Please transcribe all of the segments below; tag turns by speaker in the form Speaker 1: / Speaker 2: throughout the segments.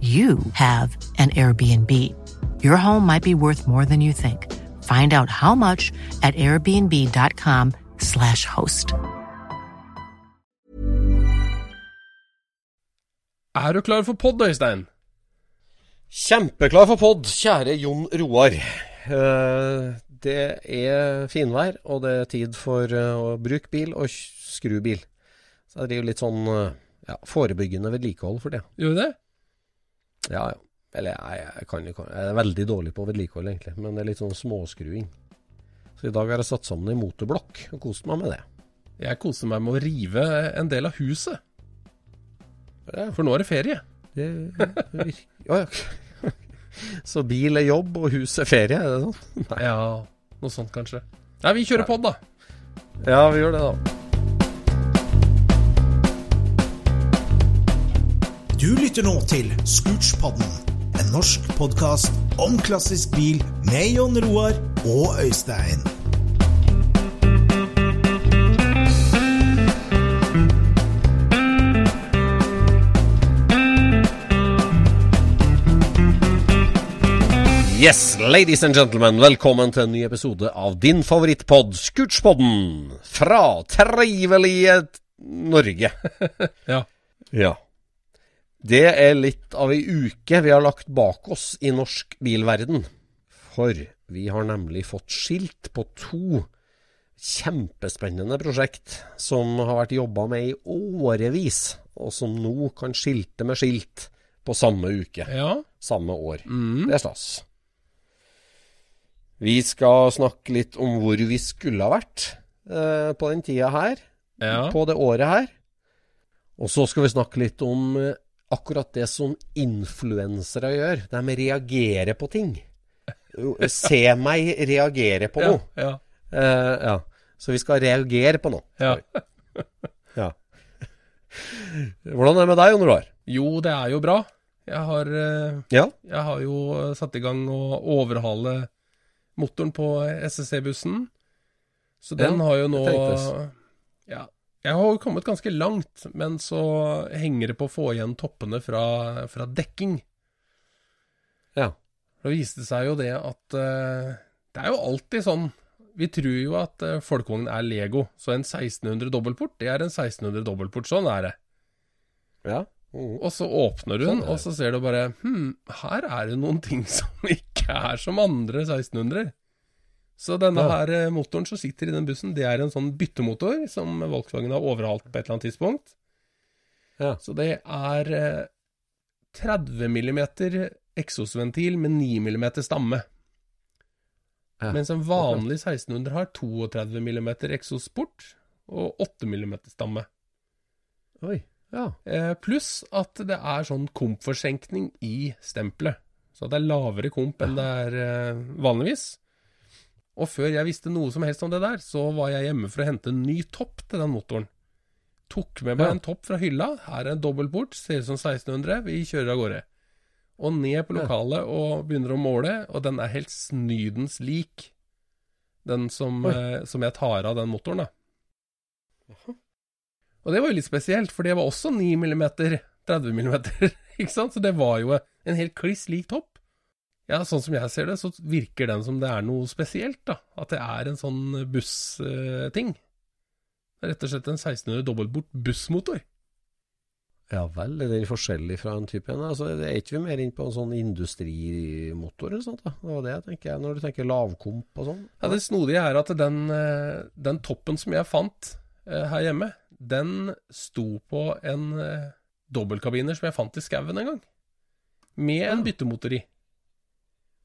Speaker 1: you have an Airbnb. Your home might be worth more than you think. Find out how much at airbnb.com/slash host.
Speaker 2: Er du klar for pod, Øystein?
Speaker 3: Kjempeklar for pod, kjære Jon Roar. Eh, det er finvær, og det er tid for eh, å bruke bil og skru bil. Så jeg driver litt sånn eh, ja, forebyggende vedlikehold for det.
Speaker 2: Gjør du det?
Speaker 3: Ja, ja. Eller jeg, jeg, kan, ikke- jeg er veldig dårlig på vedlikehold, egentlig. Men det er litt sånn småskruing. Så i dag har jeg satt sammen en motorblokk og kost meg med det.
Speaker 2: Jeg koser meg med å rive en del av huset.
Speaker 3: Ja.
Speaker 2: For nå er det ferie.
Speaker 3: Det virker Ja, ja. Så bil er jobb, og hus er ferie, er det sånn? Nei.
Speaker 2: Ja, noe sånt kanskje. Nei, vi kjører pod, da.
Speaker 3: Ja, vi gjør det, da.
Speaker 4: Du lytter nå til Scootspodden, en norsk podkast om klassisk bil med Jon Roar og Øystein.
Speaker 3: Yes, ladies and gentlemen, velkommen til en ny episode av din favorittpod, Scootspodden, fra trivelige Norge.
Speaker 2: Ja.
Speaker 3: Ja. Det er litt av ei uke vi har lagt bak oss i norsk bilverden. For vi har nemlig fått skilt på to kjempespennende prosjekt som har vært jobba med i årevis, og som nå kan skilte med skilt på samme uke,
Speaker 2: Ja.
Speaker 3: samme år.
Speaker 2: Mm.
Speaker 3: Det er stas. Vi skal snakke litt om hvor vi skulle ha vært eh, på den tida her,
Speaker 2: ja.
Speaker 3: på det året her. Og så skal vi snakke litt om eh, akkurat det som influensere gjør. De reagerer på ting. Se meg reagere på noe.
Speaker 2: Ja.
Speaker 3: Eh, ja. Så vi skal reagere på noe.
Speaker 2: ja.
Speaker 3: Ja. Hvordan er det med deg, Jon Roar?
Speaker 2: Jo, det er jo bra. Jeg har, eh,
Speaker 3: Ja.
Speaker 2: jeg har jo satt i gang å overhale motoren på SSC-bussen. Så den
Speaker 3: Ja,
Speaker 2: har jo nå. Ja. Jeg har jo kommet ganske langt, men så henger det på å få igjen toppene fra, fra dekking.
Speaker 3: Ja.
Speaker 2: Da viste det seg jo det at uh, Det er jo alltid sånn Vi tror jo at uh, folkevogn er Lego, så en 1600 dobbeltport, det er en 1600 dobbeltport. Sånn er det.
Speaker 3: Ja. Mm.
Speaker 2: Og så åpner du den,
Speaker 3: Sånn
Speaker 2: og så ser du bare Hm, her er det noen ting som ikke er som andre 1600. Så denne
Speaker 3: Ja.
Speaker 2: her eh, motoren som sitter i den bussen, det er en sånn byttemotor som Volkswagen har overhalt på et eller annet tidspunkt.
Speaker 3: Ja.
Speaker 2: Så det er eh, 30 mm eksosventil med 9 mm stamme.
Speaker 3: Ja.
Speaker 2: Mens en vanlig 1600 har 32 mm eksosport og 8 mm stamme.
Speaker 3: Oi. Ja.
Speaker 2: Eh, Pluss at det er sånn kompforsenkning i stempelet. Så det er lavere komp enn det er eh, vanligvis. Og før jeg visste noe som helst om det der, så var jeg hjemme for å hente en ny topp til den motoren. Tok med meg
Speaker 3: Ja.
Speaker 2: en topp fra hylla. Her er en dobbeltbord, ser ut som 1600. Vi kjører av gårde. og ned på lokalet og begynner å måle, og den er helt snydens lik den som, eh, som jeg tar av den motoren, da. Og det var jo litt spesielt, for det var også 9 mm, 30 mm, ikke sant? Så det var jo en helt kliss lik topp. Ja, sånn som jeg ser det, så virker den som det er noe spesielt, da. At det er en sånn bussting. Det er rett og slett en 1600 dobbeltbort bussmotor.
Speaker 3: Ja vel, er den forskjellig fra en type en? Altså, er ikke vi mer inn på en sånn industrimotor eller sånt? da? Det var det jeg tenker når du tenker lavkomp og sånn?
Speaker 2: Ja, Det snodige er at den, eh, den toppen som jeg fant eh, her hjemme, den sto på en eh, dobbeltkabiner som jeg fant i skauen en gang. Med en byttemotor i.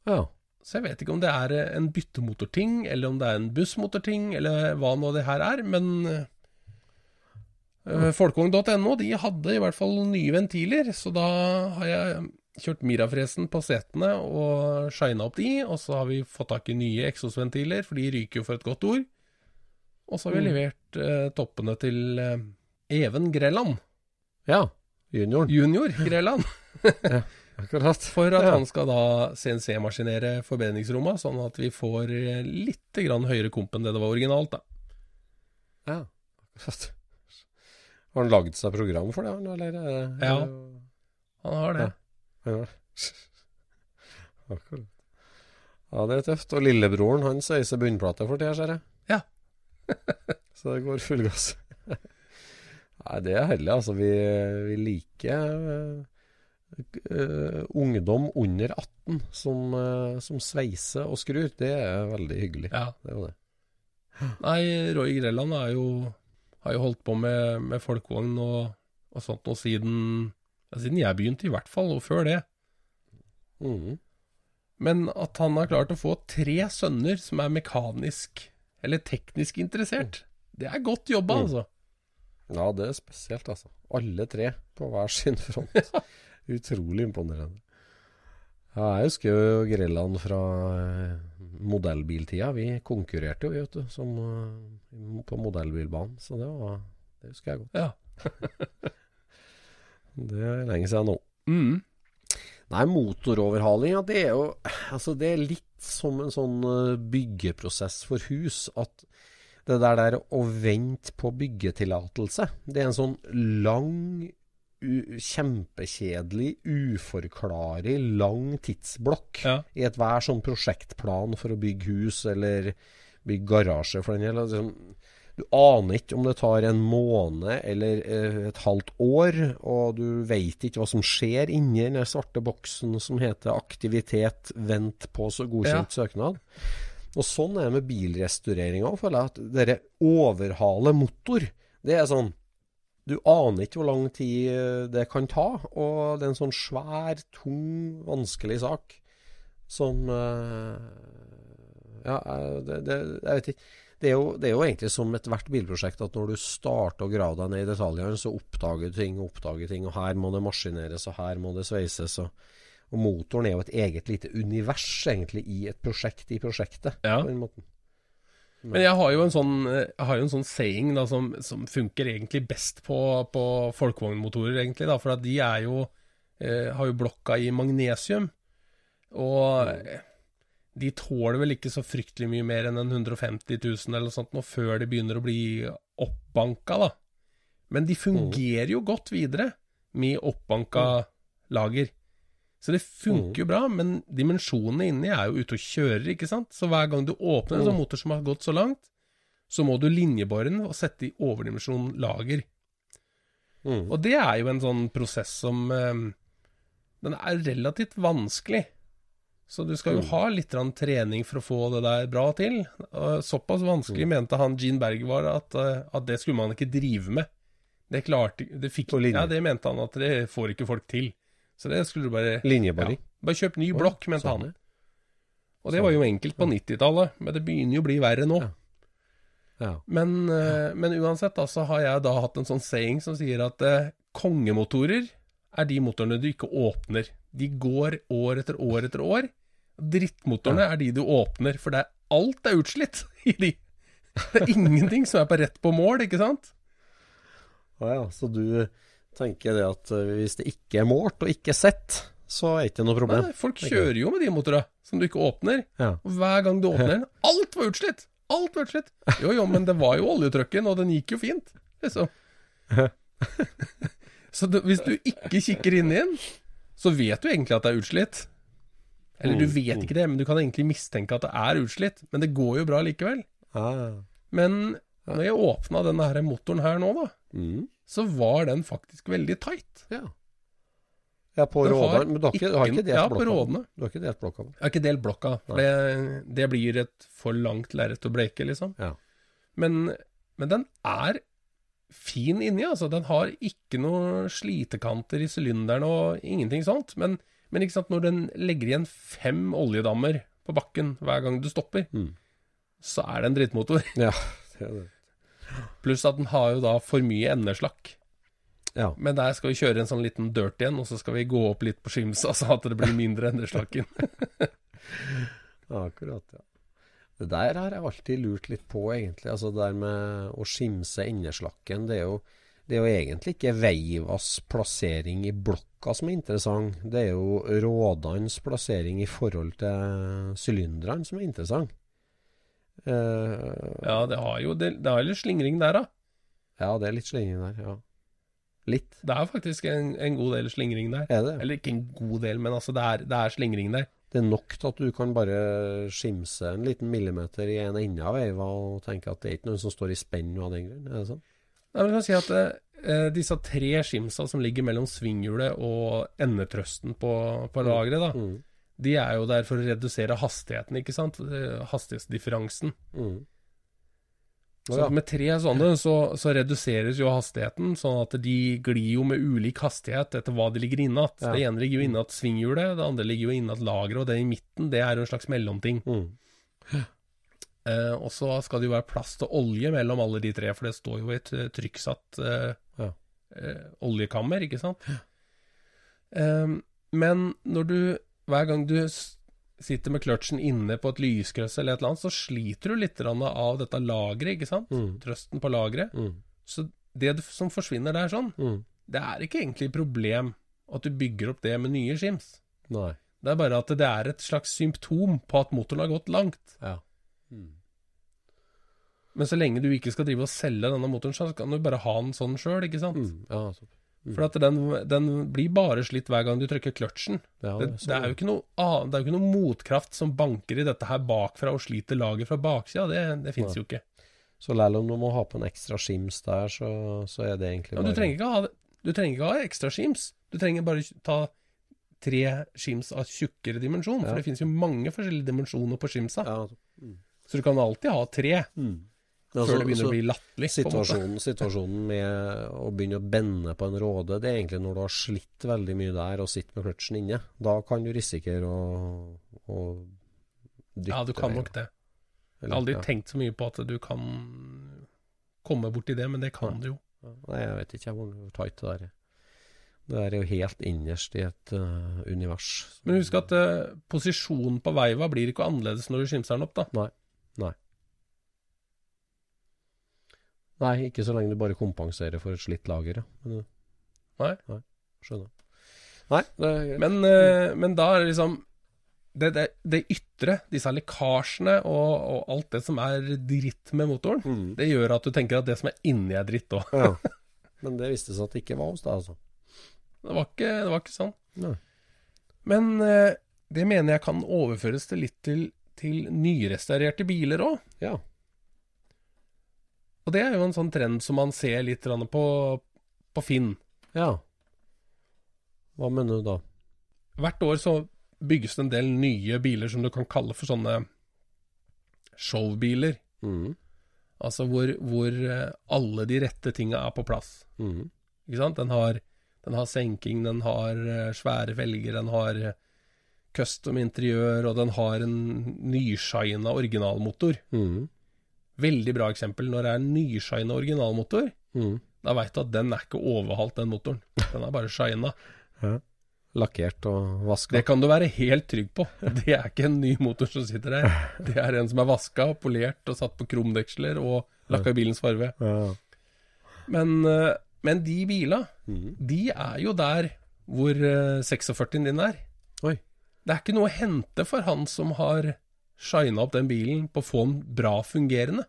Speaker 3: Ja.
Speaker 2: Så jeg vet ikke om det er eh, en byttemotorting, eller om det er en bussmotorting, eller hva nå det her er, men uh, Folkevogn.no de hadde i hvert fall nye ventiler, så da har jeg kjørt Mirafresen på setene og shina opp de, og så har vi fått tak i nye eksosventiler, for de ryker jo for et godt ord. Og så har vi
Speaker 3: Mm.
Speaker 2: levert eh, toppene til eh, Even Grelland,
Speaker 3: ja. Junior.
Speaker 2: junior Grelland,
Speaker 3: Akkurat.
Speaker 2: for at han skal da CNC-maskinere forbedringsromma, sånn at vi får eh, litt grann høyere komp enn det det var originalt, da.
Speaker 3: Ja, akkurat. Har han lagd seg program for det, eller? er
Speaker 2: Ja. Han har det.
Speaker 3: Ja. Akkurat. Ja, det er tøft. Og lillebroren han sveiser bunnplate for tida, ser jeg.
Speaker 2: Ja.
Speaker 3: Så det går full gass. Nei, det er heldig, altså. Vi, vi liker eh, eh, ungdom under 18 som, eh, som sveiser og skrur. Det er veldig hyggelig.
Speaker 2: Ja.
Speaker 3: Det er det.
Speaker 2: Nei, Roy Grelland er jo, har jo holdt på med, med folkevogn og, og sånt nå siden, ja, siden jeg begynte, i hvert fall, og før det.
Speaker 3: Mm.
Speaker 2: Men at han har klart å få tre sønner som er mekanisk eller teknisk interessert, det er godt jobba,
Speaker 3: Mm.
Speaker 2: altså.
Speaker 3: Ja, det er spesielt, altså. Alle tre på hver sin front. Utrolig imponerende. Ja, jeg husker jo grillene fra eh, modellbiltida. Vi konkurrerte jo, vet du, som, eh, på modellbilbanen. Så det var Det husker jeg godt.
Speaker 2: Ja.
Speaker 3: Det er lenge siden nå.
Speaker 2: Mm.
Speaker 3: Nei, motoroverhalinga, det er jo Altså, det er litt som en sånn eh, byggeprosess for hus. At det der, der å vente på byggetillatelse, det er en sånn lang, kjempekjedelig, uforklarlig, lang tidsblokk
Speaker 2: Ja.
Speaker 3: i ethver sånn prosjektplan for å bygge hus eller bygge garasje for den del. Liksom, du aner ikke om det tar en måned eller eh, et halvt år, og du veit ikke hva som skjer inni den svarte boksen som heter 'aktivitet, vent på så godkjent søknad'. Og sånn er det med bilrestaureringa òg, føler jeg. At dere overhaler motor. Det er sånn Du aner ikke hvor lang tid eh, det kan ta, og det er en sånn svær, tung, vanskelig sak som eh, Ja, eh, det, det, jeg vet ikke. Det er, jo, det er jo egentlig som ethvert bilprosjekt at når du starter å grave deg ned i detaljene, så oppdager du ting og oppdager ting, og her må det maskineres, og her må det sveises. Og, og motoren er jo et eget lite univers, egentlig, i et prosjekt i prosjektet.
Speaker 2: Ja.
Speaker 3: På den måten.
Speaker 2: Men jeg har jo en sånn, jo en sånn saying da, som, som funker egentlig best på, på folkevognmotorer, egentlig. Da, for de er jo, eh, har jo blokka i magnesium. Og eh, de tåler vel ikke så fryktelig mye mer enn 150 000 eller noe sånt nå, før de begynner å bli oppbanka, da. Men de fungerer jo godt videre med oppbanka lager. Så det funker jo bra, men dimensjonene inni er jo ute og kjører, ikke sant? Så hver gang du åpner en sånn motor som har gått så langt, så må du linjebore den og sette i overdimensjon lager.
Speaker 3: Mm.
Speaker 2: Og det er jo en sånn prosess som eh, Den er relativt vanskelig. Så du skal jo ha litt trening for å få det der bra til. Såpass vanskelig mente han Gene Berger var at, eh, at det skulle man ikke drive med. Det klarte det fikk, Ja, det mente han at det får ikke folk til. Så det skulle du bare
Speaker 3: Linjeboring.
Speaker 2: ja, Bare kjøp ny blokk, mente
Speaker 3: sånn,
Speaker 2: han. Og det var jo enkelt på 90-tallet, men det begynner jo å bli verre nå. Men, eh, men uansett, da, så har jeg da hatt en sånn saying som sier at eh, kongemotorer er de motorene du ikke åpner. De går år etter år etter år. Drittmotorene er de du åpner, for det er, alt er utslitt i de. Det er ingenting som er på rett på mål, ikke sant?
Speaker 3: Å ja, så du tenker det at eh, hvis det ikke er målt og ikke sett, så er det ikke noe problem.
Speaker 2: Nei, folk kjører jo med de motorene som du ikke åpner.
Speaker 3: Ja.
Speaker 2: Og hver gang du åpner den, alt var utslitt! Alt var utslitt! Jo jo, men det var jo oljetrucken, og den gikk jo fint. Liksom. Så det, hvis du ikke kikker inn i den, så vet du egentlig at det er utslitt. Eller du vet ikke det, men du kan egentlig mistenke at det er utslitt. Men det går jo bra likevel. Men når jeg åpna denne her motoren her nå, da,
Speaker 3: Mm.
Speaker 2: Så var den faktisk veldig tight.
Speaker 3: Ja. ja, på Rådalen. Men du har ikke, ikke, har ikke delt
Speaker 2: ja, på? Rådene.
Speaker 3: Du har ikke delt blokka?
Speaker 2: Jeg har ikke delt blokka, for det, det blir et for langt lerret å bleke, liksom.
Speaker 3: Ja.
Speaker 2: Men, men den er fin inni, altså. Den har ikke noe slitekanter i sylinderen og ingenting sånt. Men, men ikke sant, når den legger igjen fem oljedammer på bakken hver gang du stopper,
Speaker 3: Mm.
Speaker 2: så er det en drittmotor.
Speaker 3: Ja, det er det.
Speaker 2: Pluss at den har jo da for mye endeslakk.
Speaker 3: Ja.
Speaker 2: Men der skal vi kjøre en sånn liten dirt igjen, og så skal vi gå opp litt på skimsa, så at det blir mindre endeslakken.
Speaker 3: Akkurat, ja. Det der har jeg alltid lurt litt på, egentlig. Altså det der med å skimse endeslakken. Det er jo, det er jo egentlig ikke Veivas plassering i blokka som er interessant. Det er jo rådenes plassering i forhold til sylinderne som er interessant. Eh,
Speaker 2: Ja, det har jo det, det har litt slingring der, da.
Speaker 3: ja, det er litt slingring der, ja. Litt,
Speaker 2: Det er faktisk en, en god del slingring der.
Speaker 3: er det.
Speaker 2: Eller ikke en god del, men altså det er, det er slingring der.
Speaker 3: Det er nok til at du kan bare skimse en liten millimeter i en ende av eiva og tenke at det er ikke noen som står i spenn av den grunn. Er det sånn?
Speaker 2: Nei, men jeg kan si at eh, disse tre skimsa som ligger mellom svinghjulet og endetrøsten på, på lageret, da,
Speaker 3: Mm.
Speaker 2: De er jo der for å redusere hastigheten, ikke sant? Eh, Hastighetsdifferansen.
Speaker 3: Mm.
Speaker 2: Så
Speaker 3: ja.
Speaker 2: med tre sånne så, så reduseres jo hastigheten, sånn at de glir jo med ulik hastighet etter hva de ligger innatt.
Speaker 3: Ja.
Speaker 2: Det ene ligger jo innatt svinghjulet, det andre ligger jo innatt lageret, og det i midten, det er jo en slags mellomting.
Speaker 3: Mm.
Speaker 2: Eh, og så skal det jo være plass til olje mellom alle de tre, for det står jo i et eh, trykksatt eh,
Speaker 3: Ja.
Speaker 2: eh, oljekammer, ikke sant? Eh, men når du, hver gang du sitter med kløtsjen inne på et lyskrøss eller et eller annet, så sliter du litt av dette lageret, ikke sant?
Speaker 3: Mm.
Speaker 2: Trøsten på lageret.
Speaker 3: Mm.
Speaker 2: Så det som forsvinner der sånn,
Speaker 3: Mm.
Speaker 2: det er ikke egentlig et problem at du bygger opp det med nye skims.
Speaker 3: Nei.
Speaker 2: Det er bare at det er et slags symptom på at motoren har gått langt.
Speaker 3: Ja. Mm.
Speaker 2: Men så lenge du ikke skal drive og selge denne motoren, så kan du bare ha den sånn sjøl, ikke sant?
Speaker 3: Mm. Ja, så, mm.
Speaker 2: For at den, den blir bare slitt hver gang du trykker kløtsjen.
Speaker 3: ja,
Speaker 2: Det, det, er jo ikke noe, det er jo ikke noe motkraft som banker i dette her bakfra og sliter laget fra baksida. Det, det fins jo ikke.
Speaker 3: Så selv om du må ha på en ekstra skims der, så, så er det egentlig
Speaker 2: Ja, du, trenger ikke ha, du trenger ikke ha ekstra skims. Du trenger bare ta tre skims av tjukkere dimensjon.
Speaker 3: Ja.
Speaker 2: For det fins jo mange forskjellige dimensjoner på skimsa.
Speaker 3: ja, altså. mm.
Speaker 2: Så du kan alltid ha tre
Speaker 3: Mm.
Speaker 2: Før
Speaker 3: Altså,
Speaker 2: det begynner å bli latterlig. en måte.
Speaker 3: Situasjonen, situasjonen med å begynne å bende på en råde, det er egentlig når du har slitt veldig mye der og sitter med kløtsjen inne. Da kan du risikere å, å dytte
Speaker 2: Ja, du kan nok det. Jeg har aldri
Speaker 3: ja.
Speaker 2: tenkt så mye på at du kan komme borti det, men det kan du jo.
Speaker 3: Nei, jeg vet ikke hvor tight det der er. Det er jo helt innerst i et uh, univers.
Speaker 2: Men husk at uh, posisjonen på veiva blir ikke annerledes når du skimser den opp, da.
Speaker 3: Nei. Nei. Nei, ikke så lenge du bare kompenserer for et slitt lager, ja. Men, nei.
Speaker 2: Nei.
Speaker 3: Skjønner. Nei, det er greit.
Speaker 2: Men, uh, men da er det liksom det, det, det ytre, disse lekkasjene og, og alt det som er dritt med motoren,
Speaker 3: Mm.
Speaker 2: det gjør at du tenker at det som er inni er dritt òg.
Speaker 3: Ja. Men det viste seg at det ikke var hos deg, altså.
Speaker 2: Det, var ikke- det var ikke sånn.
Speaker 3: Nei.
Speaker 2: Men eh, det mener jeg kan overføres til litt til, til nyrestaurerte biler òg.
Speaker 3: Ja.
Speaker 2: Og det er jo en sånn trend som man ser litt på, på Finn.
Speaker 3: Ja. Hva mener du da?
Speaker 2: Hvert år så bygges det en del nye biler som du kan kalle for sånne showbiler.
Speaker 3: Mm.
Speaker 2: Altså hvor, hvor eh, alle de rette tinga er på plass.
Speaker 3: Mm.
Speaker 2: Ikke sant? Den har, den har senking, den har eh, svære felger, den har eh, custom interiør, og den har en nyshina originalmotor.
Speaker 3: Mm.
Speaker 2: Veldig bra eksempel. Når det er nyshina originalmotor,
Speaker 3: Mm.
Speaker 2: da veit du at den er ikke overhalt, den motoren. Den er bare shina.
Speaker 3: Ja. Lakkert og vaska.
Speaker 2: Det kan du være helt trygg på. Det er ikke en ny motor som sitter der. Det er en som er vaska, polert og satt på krumdeksler og lakka i bilens farve.
Speaker 3: Ja.
Speaker 2: Men, eh, men de bila,
Speaker 3: Mm.
Speaker 2: de er jo der hvor eh, 46-en din er.
Speaker 3: Oi.
Speaker 2: Det er ikke noe å hente for han som har shina opp den bilen på å få den bra fungerende.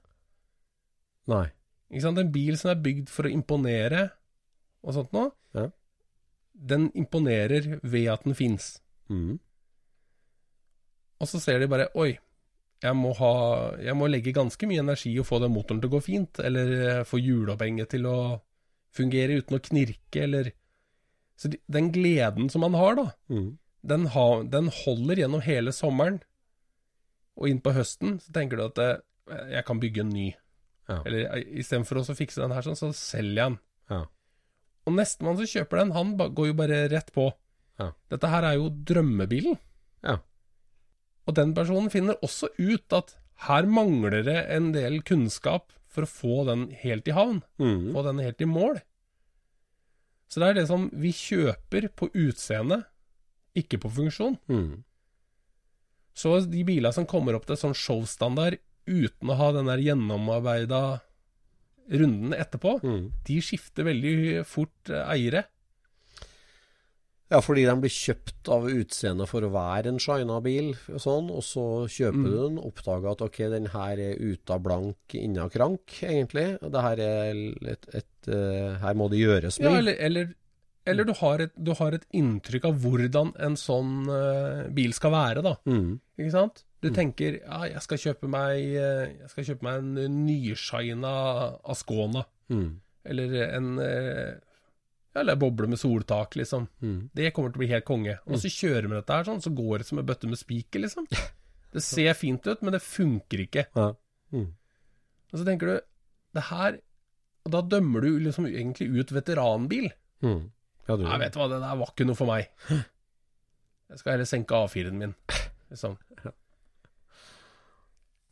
Speaker 3: Nei.
Speaker 2: Ikke sant? En bil som er bygd for å imponere og sånt noe,
Speaker 3: Ja.
Speaker 2: den imponerer ved at den fins.
Speaker 3: Mm.
Speaker 2: Og så ser de bare Oi, jeg må, ha, jeg må legge ganske mye energi og få den motoren til å gå fint, eller eh, få hjulopphenget til å fungere uten å knirke, eller Så de, den gleden som man har, da,
Speaker 3: Mm.
Speaker 2: den, ha, den holder gjennom hele sommeren. Og inn på høsten så tenker du at eh, jeg kan bygge en ny.
Speaker 3: Ja.
Speaker 2: Eller eh, istedenfor å fikse den her sånn, så selger jeg den.
Speaker 3: Ja.
Speaker 2: Og nestemann som kjøper den, han går jo bare rett på.
Speaker 3: Ja.
Speaker 2: Dette her er jo drømmebilen.
Speaker 3: Ja.
Speaker 2: Og den personen finner også ut at her mangler det en del kunnskap for å få den helt i havn.
Speaker 3: Mm.
Speaker 2: Få den helt i mål. Så det er det som vi kjøper på utseende, ikke på funksjon.
Speaker 3: Mm.
Speaker 2: Så de bilene som kommer opp til sånn showstandard uten å ha den der gjennomarbeida runden etterpå,
Speaker 3: Mm.
Speaker 2: de skifter veldig fort eh, eiere.
Speaker 3: Ja, fordi de blir kjøpt av utseendet for å være en shina bil, og sånn, og så kjøper
Speaker 2: Mm.
Speaker 3: du den, oppdager at ok, den her er ute av blank, inna krank, egentlig. Det her er et, et et, Her må det gjøres
Speaker 2: Ja, eller, eller, eller du, har et, du har et inntrykk av hvordan en sånn uh, bil skal være, da.
Speaker 3: Mm.
Speaker 2: Ikke sant? Du tenker ja, jeg skal kjøpe meg, eh, jeg skal kjøpe meg en nyshina Ascona.
Speaker 3: Mm.
Speaker 2: Eller en eh, ja, Eller boble med soltak, liksom.
Speaker 3: Mm.
Speaker 2: Det kommer til å bli helt konge. Og så kjører vi dette her sånn, så går det som en bøtte med spiker, liksom. Det ser fint ut, men det funker ikke.
Speaker 3: Ja. Mm.
Speaker 2: Og så tenker du det her Og da dømmer du liksom egentlig ut veteranbil.
Speaker 3: Mm. Ja, du
Speaker 2: Nei, vet du hva, det der var ikke noe for meg. Jeg skal heller senke A4-en min. Liksom.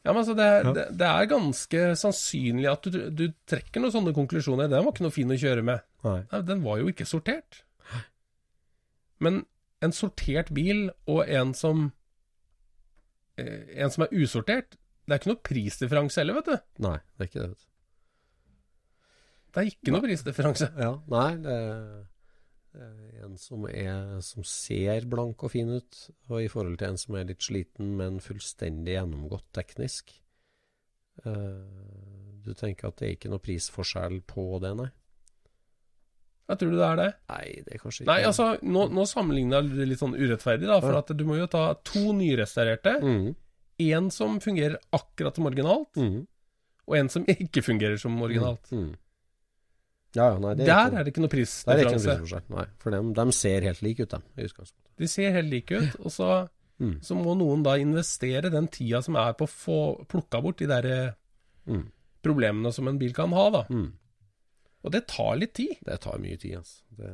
Speaker 2: Ja, men altså, det, det, det er ganske sannsynlig at du, du trekker noen sånne konklusjoner. Den var ikke noe fin å kjøre med.
Speaker 3: Nei.
Speaker 2: Nei, den var jo ikke sortert. Men en sortert bil og en som eh, En som er usortert, det er ikke noe prisdifferanse heller, vet du.
Speaker 3: Nei, det er ikke det. vet du.
Speaker 2: Det er ikke noe prisdifferanse.
Speaker 3: Ja, nei, det en som, er, som ser blank og fin ut, og i forhold til en som er litt sliten, men fullstendig gjennomgått teknisk. Eh, du tenker at det er ikke noe prisforskjell på det, nei?
Speaker 2: Jeg tror du det er det?
Speaker 3: Nei, det er kanskje ikke
Speaker 2: Nei, altså, nå, nå sammenligner jeg det litt sånn urettferdig, da. For at du må jo ta to nyrestaurerte.
Speaker 3: mm,
Speaker 2: En som fungerer akkurat som originalt,
Speaker 3: mm,
Speaker 2: og en som ikke fungerer som originalt.
Speaker 3: mm. Ja, nei, det er
Speaker 2: Der
Speaker 3: ikke,
Speaker 2: er det ikke noe
Speaker 3: er
Speaker 2: prisdifferanse.
Speaker 3: Nei, for dem, dem ser helt like ut, de.
Speaker 2: De ser helt like ut, og så,
Speaker 3: Mm.
Speaker 2: så må noen da investere den tida som er på å få plukka bort de der eh,
Speaker 3: Mm.
Speaker 2: problemene som en bil kan ha, da.
Speaker 3: Mm.
Speaker 2: Og det tar litt tid.
Speaker 3: Det tar mye tid, altså. Det,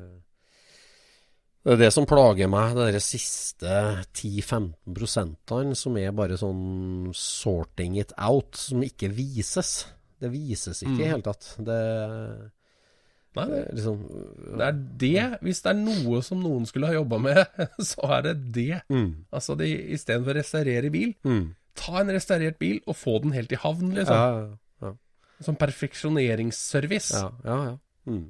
Speaker 3: det er det som plager meg, de siste 10-15 prosentene som er bare sånn sorting it out, som ikke vises. Det vises ikke i
Speaker 2: Mm.
Speaker 3: hele tatt. Det,
Speaker 2: Nei,
Speaker 3: det er liksom
Speaker 2: det er det. Hvis det er noe som noen skulle ha jobba med, så er det det.
Speaker 3: mm,
Speaker 2: Altså de, istedenfor å restaurere bil,
Speaker 3: mm.
Speaker 2: ta en restaurert bil og få den helt i havn, liksom.
Speaker 3: ja, ja.
Speaker 2: Sånn perfeksjoneringsservice.
Speaker 3: Ja, ja. ja. Mm.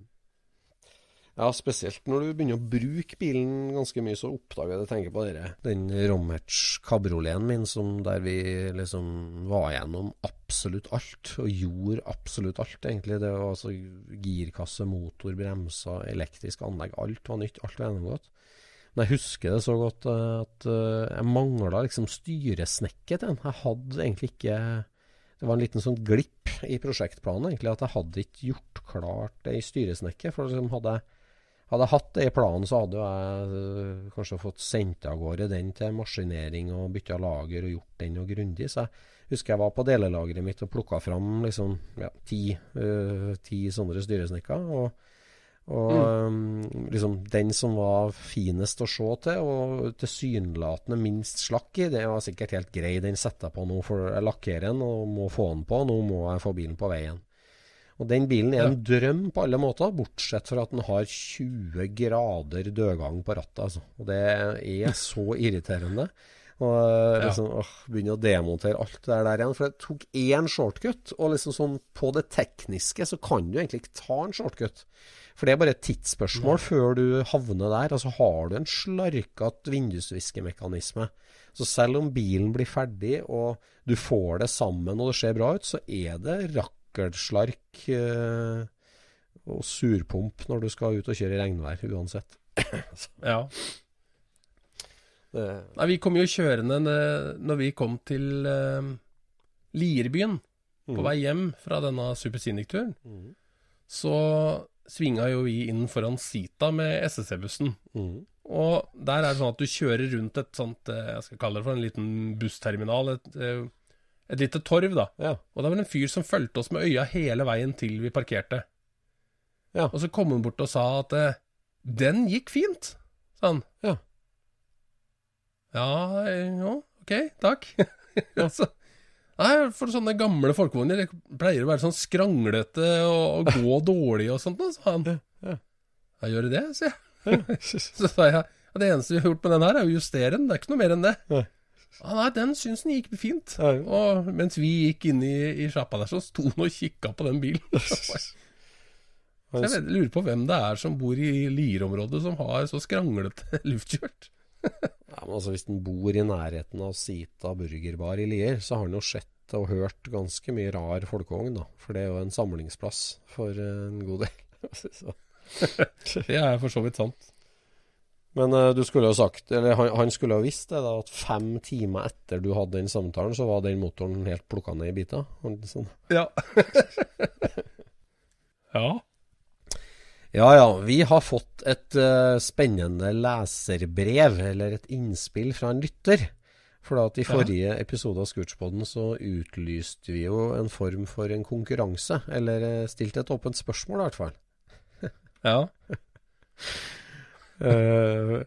Speaker 3: Ja, spesielt når du begynner å bruke bilen ganske mye, så oppdager jeg det. Tenker på dere. Den Rommerts kabrioleten min som der vi liksom var gjennom absolutt alt, og gjorde absolutt alt, egentlig. Det var altså girkasse, motor, bremser, elektrisk anlegg. Alt var nytt. Alt var gjennomgått. Men jeg husker det så godt eh, at eh, jeg mangla liksom styresnekket til den. Jeg hadde egentlig ikke Det var en liten sånn glipp i prosjektplanen, egentlig, at jeg hadde ikke gjort klart det i styresnekket. For liksom hadde, jeg- hadde jeg hatt det i planen, så hadde jeg øh, kanskje fått sendt av gårde den til maskinering og bytta lager og gjort den noe grundig. Så jeg husker jeg var på delelageret mitt og plukka fram liksom ja, ti, uh, ti sånne styresnekker. Og, og øhm, liksom den som var finest å se til, og tilsynelatende minst slakk i, det var sikkert helt grei. Den setter jeg på nå, for jeg lakkerer den og må få den på. Nå må jeg få bilen på veien. Og den bilen er en drøm på alle måter, bortsett fra at den har 20 grader dødgang på rattet. Altså. Og det er så irriterende. Og
Speaker 2: Ja.
Speaker 3: liksom, åh, begynne å demontere alt det der igjen. For jeg tok én shortcut, og liksom sånn på det tekniske så kan du egentlig ikke ta en shortcut. For det er bare et tidsspørsmål før du havner der. Altså har du en slarkete vindusviskemekanisme, så selv om bilen blir ferdig og du får det sammen og det ser bra ut, så er det rakkelslark eh, og surpump når du skal ut og kjøre i regnvær uansett.
Speaker 2: Ja.
Speaker 3: Det,
Speaker 2: Nei, vi kom jo kjørende når vi kom til eh, Lierbyen, på vei hjem fra denne Super Scenic-turen.
Speaker 3: Mm.
Speaker 2: Så svinga jo vi inn foran Sita med SSC-bussen.
Speaker 3: Mm.
Speaker 2: Og der er det sånn at du kjører rundt et sånt, eh, jeg skal kalle det for en liten bussterminal, et, eh, et lite torv, da.
Speaker 3: Ja.
Speaker 2: Og det var en fyr som fulgte oss med øya hele veien til vi parkerte.
Speaker 3: Ja.
Speaker 2: Og så kom han bort og sa at eh, den gikk fint, sa han.
Speaker 3: Ja.
Speaker 2: Ja, ja ok, takk. altså, nei, for sånne gamle folkevogner det pleier å være sånn skranglete og, og gå dårlig og sånt, sa han.
Speaker 3: ja.
Speaker 2: Ja, gjør det det, sier jeg. så sa jeg det eneste vi har gjort med den her, er å justere den, det er ikke noe mer enn det.
Speaker 3: Nei.
Speaker 2: Ja, nei, den syns den gikk fint.
Speaker 3: Ja.
Speaker 2: Og mens vi gikk inn i, i sjappa der, så sto han og kikka på den bilen. Så jeg vet, lurer på hvem det er som bor i Lier-området som har så skranglete luftkjørt.
Speaker 3: Ja, men altså Hvis den bor i nærheten av Sita burgerbar i Lier, så har den jo sett og hørt ganske mye rar folkevogn, da. For det er jo en samlingsplass for eh, en god del. Så.
Speaker 2: Det er for så vidt sant.
Speaker 3: Men eh, du skulle jo sagt, eller han, han skulle jo visst det, da, at fem timer etter du hadde den samtalen, så var den motoren helt plukka ned i biter. Sånn.
Speaker 2: Ja. ja.
Speaker 3: Ja ja, vi har fått et uh, spennende leserbrev, eller et innspill fra en lytter. For da at i
Speaker 2: Ja.
Speaker 3: forrige episode av Scootspoden så utlyste vi jo en form for en konkurranse. Eller eh, stilte et åpent spørsmål, i hvert fall.
Speaker 2: Ja.
Speaker 3: Eh,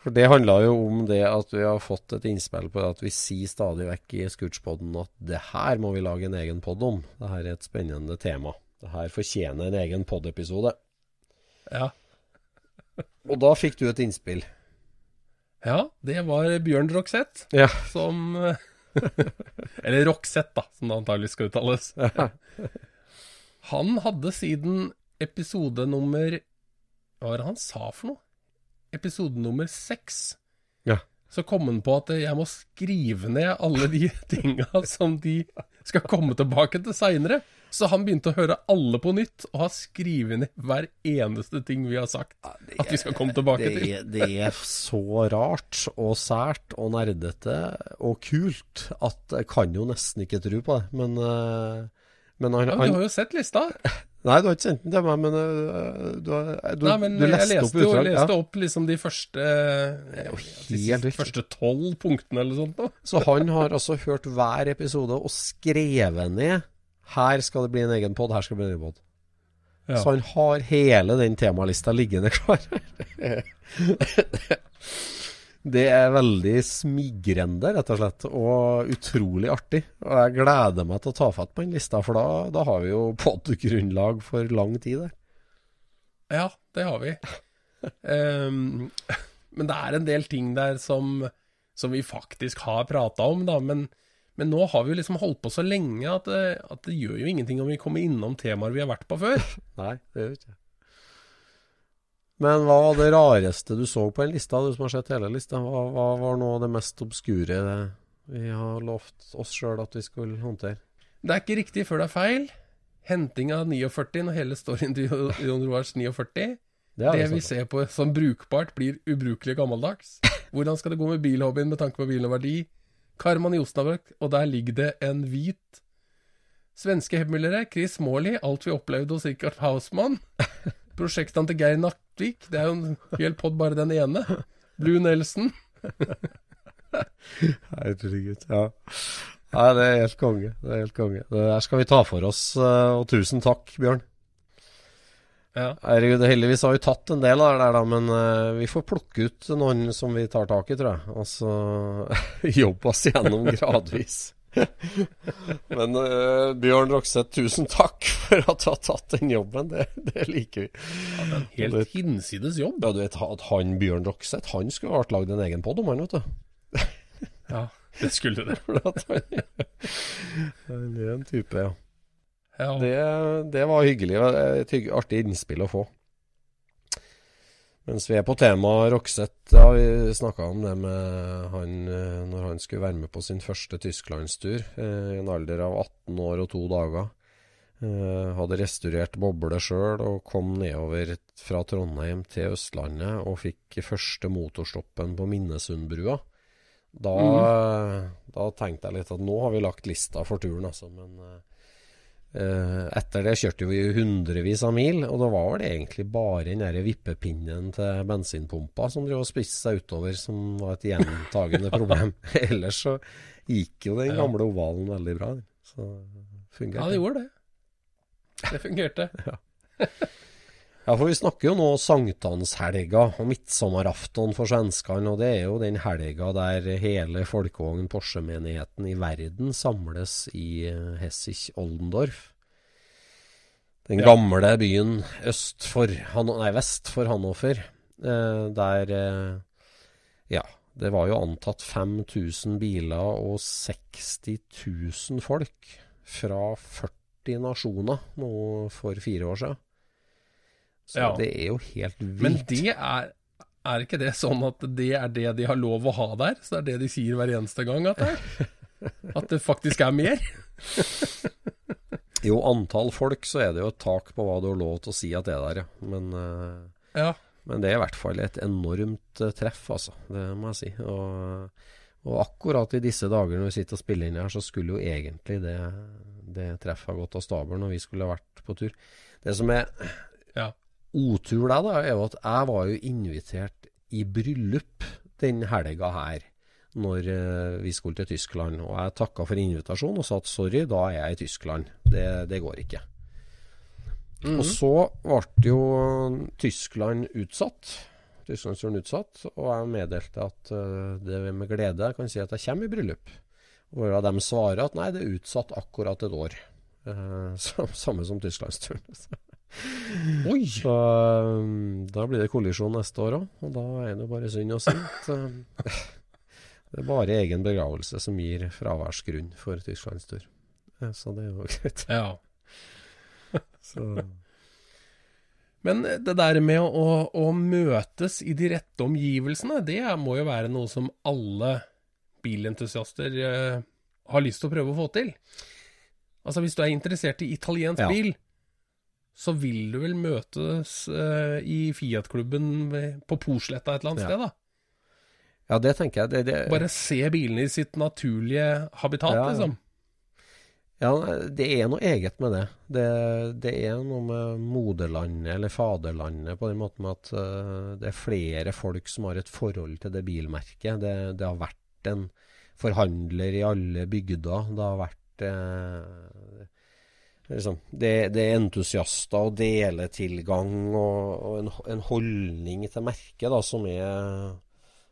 Speaker 3: for det handla jo om det at vi har fått et innspill på det at vi sier stadig vekk i Scootspoden at det her må vi lage en egen pod om. Det her er et spennende tema. Det her fortjener en egen pod-episode.
Speaker 2: ja.
Speaker 3: Og da fikk du et innspill.
Speaker 2: Ja, det var Bjørn Roxette
Speaker 3: Ja.
Speaker 2: som Eller Roxette, da, som det antagelig skal uttales. Han hadde siden episode nummer Hva var det han sa for noe? Episode nummer seks.
Speaker 3: Ja.
Speaker 2: Så kom han på at jeg må skrive ned alle de tinga som de skal komme tilbake til seinere. Så han begynte å høre alle på nytt, og har skrevet ned hver eneste ting vi har sagt at vi skal komme tilbake
Speaker 3: Det
Speaker 2: til.
Speaker 3: er, det er så rart og sært og nerdete og kult at jeg kan jo nesten ikke tro på det. Men, eh, men han,
Speaker 2: Ja, men
Speaker 3: han
Speaker 2: du har jo sett lista.
Speaker 3: Nei, du har ikke sendt den til meg, men eh, du, har- du,
Speaker 2: Nei, men
Speaker 3: du leste
Speaker 2: leste,
Speaker 3: opp utdrag.
Speaker 2: Jeg
Speaker 3: leste
Speaker 2: opp liksom de første
Speaker 3: helt de
Speaker 2: første tolv punktene eller sånt. Da.
Speaker 3: Så han har altså hørt hver episode og skrevet ned Her skal det bli en egen pod, her skal det bli en egen pod.
Speaker 2: Ja.
Speaker 3: Så han har hele den temalista liggende klar. Det er veldig smigrende, rett og slett, og utrolig artig. Og jeg gleder meg til å ta fatt på den lista, for da, da har vi jo pod-grunnlag for lang tid der.
Speaker 2: Ja, det har vi. um, men det er en del ting der som, som vi faktisk har prata om, da. Men, men nå har vi jo liksom holdt på så lenge at at det gjør jo ingenting om vi kommer innom temaer vi har vært på før.
Speaker 3: Nei, det gjør vi ikke. Men hva var det rareste du så på en lista, du som har sett hele lista? Hva, hva var nå det mest obskure vi har lovt oss sjøl at vi skulle håndtere?
Speaker 2: Det er ikke riktig før det er feil. Henting av 49 når hele storyen til Jon Roars 49.
Speaker 3: Det
Speaker 2: Det vi ser på som brukbart, blir ubrukelig gammeldags. Hvordan skal det gå med bilhobbyen med tanke på bilen og verdi? Karman i Osnabrück, og der ligger det en hvit Svenske hevmillere, Chris Morley, alt vi opplevde hos Richard Hausmann. Prosjektene til Geir Nattvik, det er jo en hel pod bare den ene. Blue Nelson.
Speaker 3: Herregud, ja. Nei, det er helt konge. Det er helt konge. Det der skal vi ta for oss, eh, og tusen takk, Bjørn.
Speaker 2: Ja.
Speaker 3: Herregud, heldigvis har vi tatt en del av det der, da, men eh, vi får plukke ut noen som vi tar tak i, tror jeg. Og så jobbe oss gjennom gradvis. men uh, Bjørn Rokseth, tusen takk for at du har tatt den jobben. Det, det liker vi.
Speaker 2: Helt hinsides jobb.
Speaker 3: Ja, du vet at han Bjørn Rokseth, han skulle vært lagd en egen pod om han, vet du.
Speaker 2: Ja, det skulle det.
Speaker 3: Han, er en type, ja.
Speaker 2: Ja.
Speaker 3: Det, det var hyggelig. Et artig innspill å få. Mens vi er på temaet Roxette, ja, vi snakka om det med han eh, når han skulle være med på sin første tysklandstur eh, i en alder av 18 år og to dager. Eh, hadde restaurert boble sjøl og kom nedover fra Trondheim til Østlandet og fikk første motorstoppen på Minnesundbrua. Da, da tenkte jeg litt at nå har vi lagt lista for turen, altså. Men etter det kjørte vi hundrevis av mil, og da var det egentlig bare den der vippepinnen til bensinpumpa som drev og spiste seg utover, som var et gjentagende problem. Ellers så gikk jo den gamle ovalen veldig bra. Så fungerte.
Speaker 2: Ja, det gjorde det. Det fungerte.
Speaker 3: Ja, for vi snakker jo nå sankthanshelga og midtsommeraften for svenskene, og det er jo den helga der hele folkevogn Porsche-menigheten i verden samles i eh, Hessich-Oldendorf. Den
Speaker 2: Ja.
Speaker 3: gamle byen øst for, nei, vest for Hannover, eh, der eh, Ja, det var jo antatt 5000 biler og 60 000 folk fra 40 nasjoner nå for fire år siden. Så
Speaker 2: Ja.
Speaker 3: det er jo helt vilt.
Speaker 2: Men det er Er ikke det sånn at det er det de har lov å ha der? Så det er det de sier hver eneste gang at det? At det faktisk er mer?
Speaker 3: Jo, antall folk, så er det jo et tak på hva du har lov til å si at det er der, ja. Men, eh,
Speaker 2: Ja.
Speaker 3: men det er i hvert fall et enormt eh, treff, altså. Det må jeg si. Og, og akkurat i disse dager når vi sitter og spiller inn her, så skulle jo egentlig det, det treffet ha gått av stabelen når vi skulle ha vært på tur. Det som er
Speaker 2: Ja.
Speaker 3: Otur der, da, er jo at jeg var jo invitert i bryllup den helga her. Når eh, vi skulle til Tyskland. Og jeg takka for invitasjonen og sa at sorry, da er jeg i Tyskland. Det, det går ikke. Og så ble jo Tyskland utsatt. Tysklandsturen utsatt. Og jeg meddelte at eh, det med glede jeg kan si at jeg kommer i bryllup. Hvorav de svarer at nei, det er utsatt akkurat et år. Eh, sam- samme som Tysklandsturen.
Speaker 2: Oi!
Speaker 3: Så um, da blir det kollisjon neste år òg, og da er det bare synd og sint. Um, det er bare egen begravelse som gir fraværsgrunn for Tysklandstur. Eh, Så det er jo greit.
Speaker 2: Ja.
Speaker 3: Så,
Speaker 2: Men det der med å, å møtes i de rette omgivelsene, det må jo være noe som alle bilentusiaster eh, har lyst til å prøve å få til. Altså Hvis du er interessert i italiensk
Speaker 3: Ja.
Speaker 2: bil, så vil du vel møtes eh, i Fiat-klubben på Porsletta et eller annet
Speaker 3: Ja.
Speaker 2: sted, da.
Speaker 3: ja, det tenker jeg. Det, det,
Speaker 2: Bare se bilene i sitt naturlige habitat,
Speaker 3: Ja, ja.
Speaker 2: liksom.
Speaker 3: ja, det er noe eget med det. det. Det er noe med moderlandet eller faderlandet på den måten at uh, det er flere folk som har et forhold til det bilmerket. Det, det har vært en forhandler i alle bygder. Det har vært eh, liksom, det, det er entusiaster og deletilgang og, og en, en holdning til merket da, som er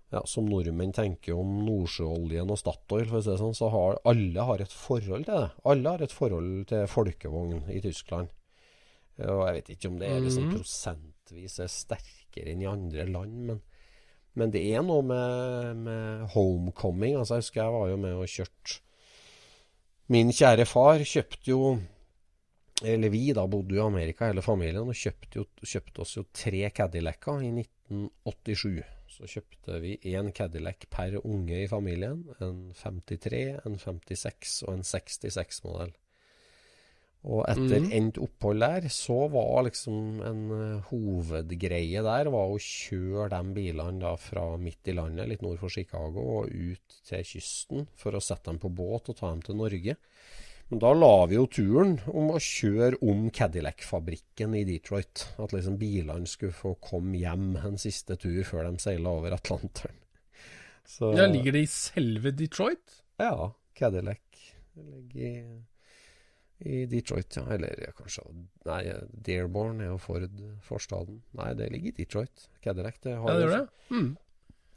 Speaker 3: ja, som nordmenn tenker om Nordsjøoljen og Statoil, for å si det sånn, så har alle har et forhold til det. Alle har et forhold til folkevogn i Tyskland. Og jeg vet ikke om det er liksom
Speaker 2: Mhm.
Speaker 3: prosentvis er sterkere enn i andre land, men, men det er noe med, med homecoming. Altså, jeg husker jeg var jo med og kjørte Min kjære far kjøpte jo eller vi da bodde jo i Amerika, hele familien, og kjøpte, jo, kjøpte oss jo tre Cadillacer i 1987. Så kjøpte vi én Cadillac per unge i familien. En 53, en 56 og en 66-modell. Og etter
Speaker 2: mm.
Speaker 3: endt opphold der, så var liksom en eh, hovedgreie der var å kjøre de bilene da fra midt i landet, litt nord for Chicago, og ut til kysten for å sette dem på båt og ta dem til Norge. Men da la vi jo turen om å kjøre om Cadillac-fabrikken i Detroit. At liksom bilene skulle få komme hjem en siste tur før de seila over Atlanteren. Så,
Speaker 2: Ja, Ligger det i selve Detroit?
Speaker 3: Ja, Cadillac ligger i, i Detroit, ja. Eller ja, kanskje Nei, Dearborn er jo Ford forstaden. Nei, det ligger i Detroit. Cadillac. Det har
Speaker 2: Ja,
Speaker 3: det
Speaker 2: gjør det. Mm.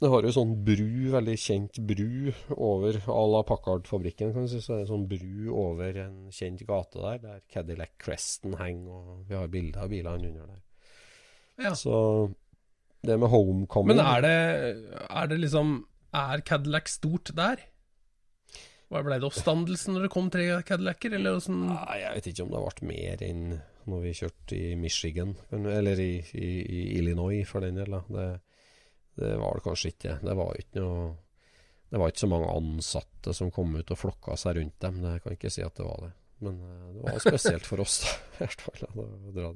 Speaker 3: Det har jo sånn bru, veldig kjent bru over à la Packard-fabrikken, kan du si. Så det er sånn bru over en kjent gate der, der Cadillac Cresten henger, og vi har bilder av bilene under der.
Speaker 2: Ja.
Speaker 3: Så det med homecoming
Speaker 2: Men er det, er det liksom Er Cadillac stort der? Ble det oppstandelse når det kom tre Cadillacer, eller åssen
Speaker 3: ja, jeg vet ikke om det ble mer enn når vi kjørte i Michigan, eller i, i, i Illinois for den del. da. Det, det var det kanskje ikke. Det var ikke noe Det var ikke så mange ansatte som kom ut og flokka seg rundt dem. Jeg kan ikke si at det var det. Men eh, det var spesielt for oss, da.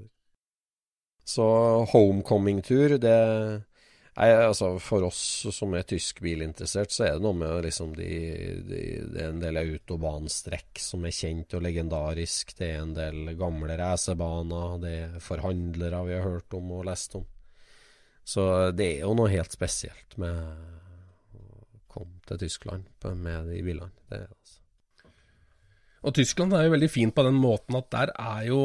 Speaker 3: Så homecoming-tur, det Nei, altså For oss som er tysk bilinteressert, så er det noe med liksom de, de, Det er en del autobanstrekk som er kjent og legendarisk. Det er en del gamle racerbaner. Det er forhandlere vi har hørt om og lest om. Så det er jo noe helt spesielt med å komme til Tyskland med de bilene. Det altså.
Speaker 2: Og Tyskland er jo veldig fint på den måten at der er jo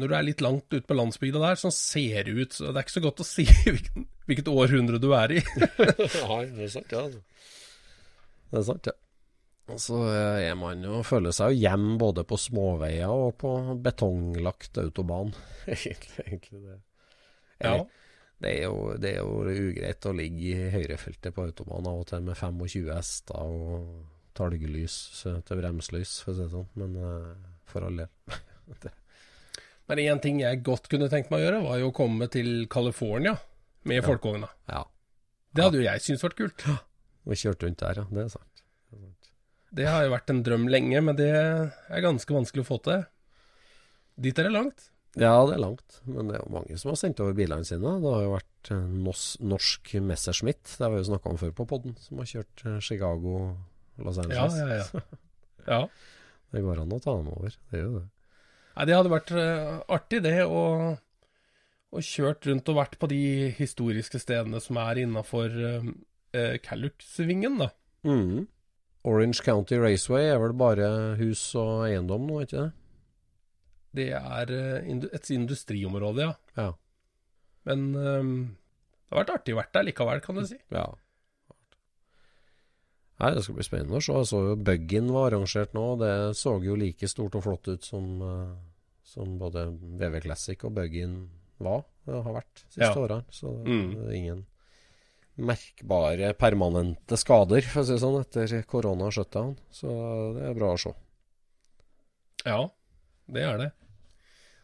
Speaker 2: når du er litt langt ute på landsbygda der, så ser det ut så Det er ikke så godt å si hvilket, hvilket århundre du er i.
Speaker 3: Nei, det er sant, ja. Det er sant, ja. Og så er man jo føler seg jo hjem både på småveier og på betonglagt autobahn. egentlig, egentlig det.
Speaker 2: Ja.
Speaker 3: Det er, jo, det er jo ugreit å ligge i høyrefeltet på autobahn av og til med 25 hester og talglys til bremselys, for å si det sånn. Men uh, for all del.
Speaker 2: Men én ting jeg godt kunne tenkt meg å gjøre, var jo å komme til California med
Speaker 3: Ja.
Speaker 2: folkevogna.
Speaker 3: Ja.
Speaker 2: Det hadde jo jeg syntes vært kult.
Speaker 3: Vi kjørte rundt der, ja. Det er sant. Det er sant.
Speaker 2: Det har jo vært en drøm lenge, men det er ganske vanskelig å få til. Dit er det langt.
Speaker 3: Ja, det er langt. Men det er jo mange som har sendt over bilene sine. Det har jo vært eh, nos norsk Messerschmitt, det har vi jo snakka om før på podden, som har kjørt eh, Chicago, Los
Speaker 2: Ja,
Speaker 3: Angeles.
Speaker 2: ja, ja. ja.
Speaker 3: Det går an å ta dem over. Det gjør jo det.
Speaker 2: Nei, det hadde vært eh, artig, det, å, å kjørt rundt og vært på de historiske stedene som er innafor uh, Calluxvingen, da.
Speaker 3: Mm. Orange County Raceway er vel bare hus og eiendom nå, ikke det?
Speaker 2: Det er eh, et industriområde, ja.
Speaker 3: Ja.
Speaker 2: Men um, det har vært artig vært der likevel, kan du si.
Speaker 3: ja. Nei, Det skal bli spennende å se. Jeg så jo Buggin var arrangert nå. Det så jo like stort og flott ut som, eh, som både VV Classic og Buggin var, det har vært siste
Speaker 2: Ja.
Speaker 3: årene. Så
Speaker 2: Mm.
Speaker 3: det er ingen merkbare permanente skader, for å si det sånn, etter korona-shutdown. Så det er bra å se.
Speaker 2: Ja, det er det.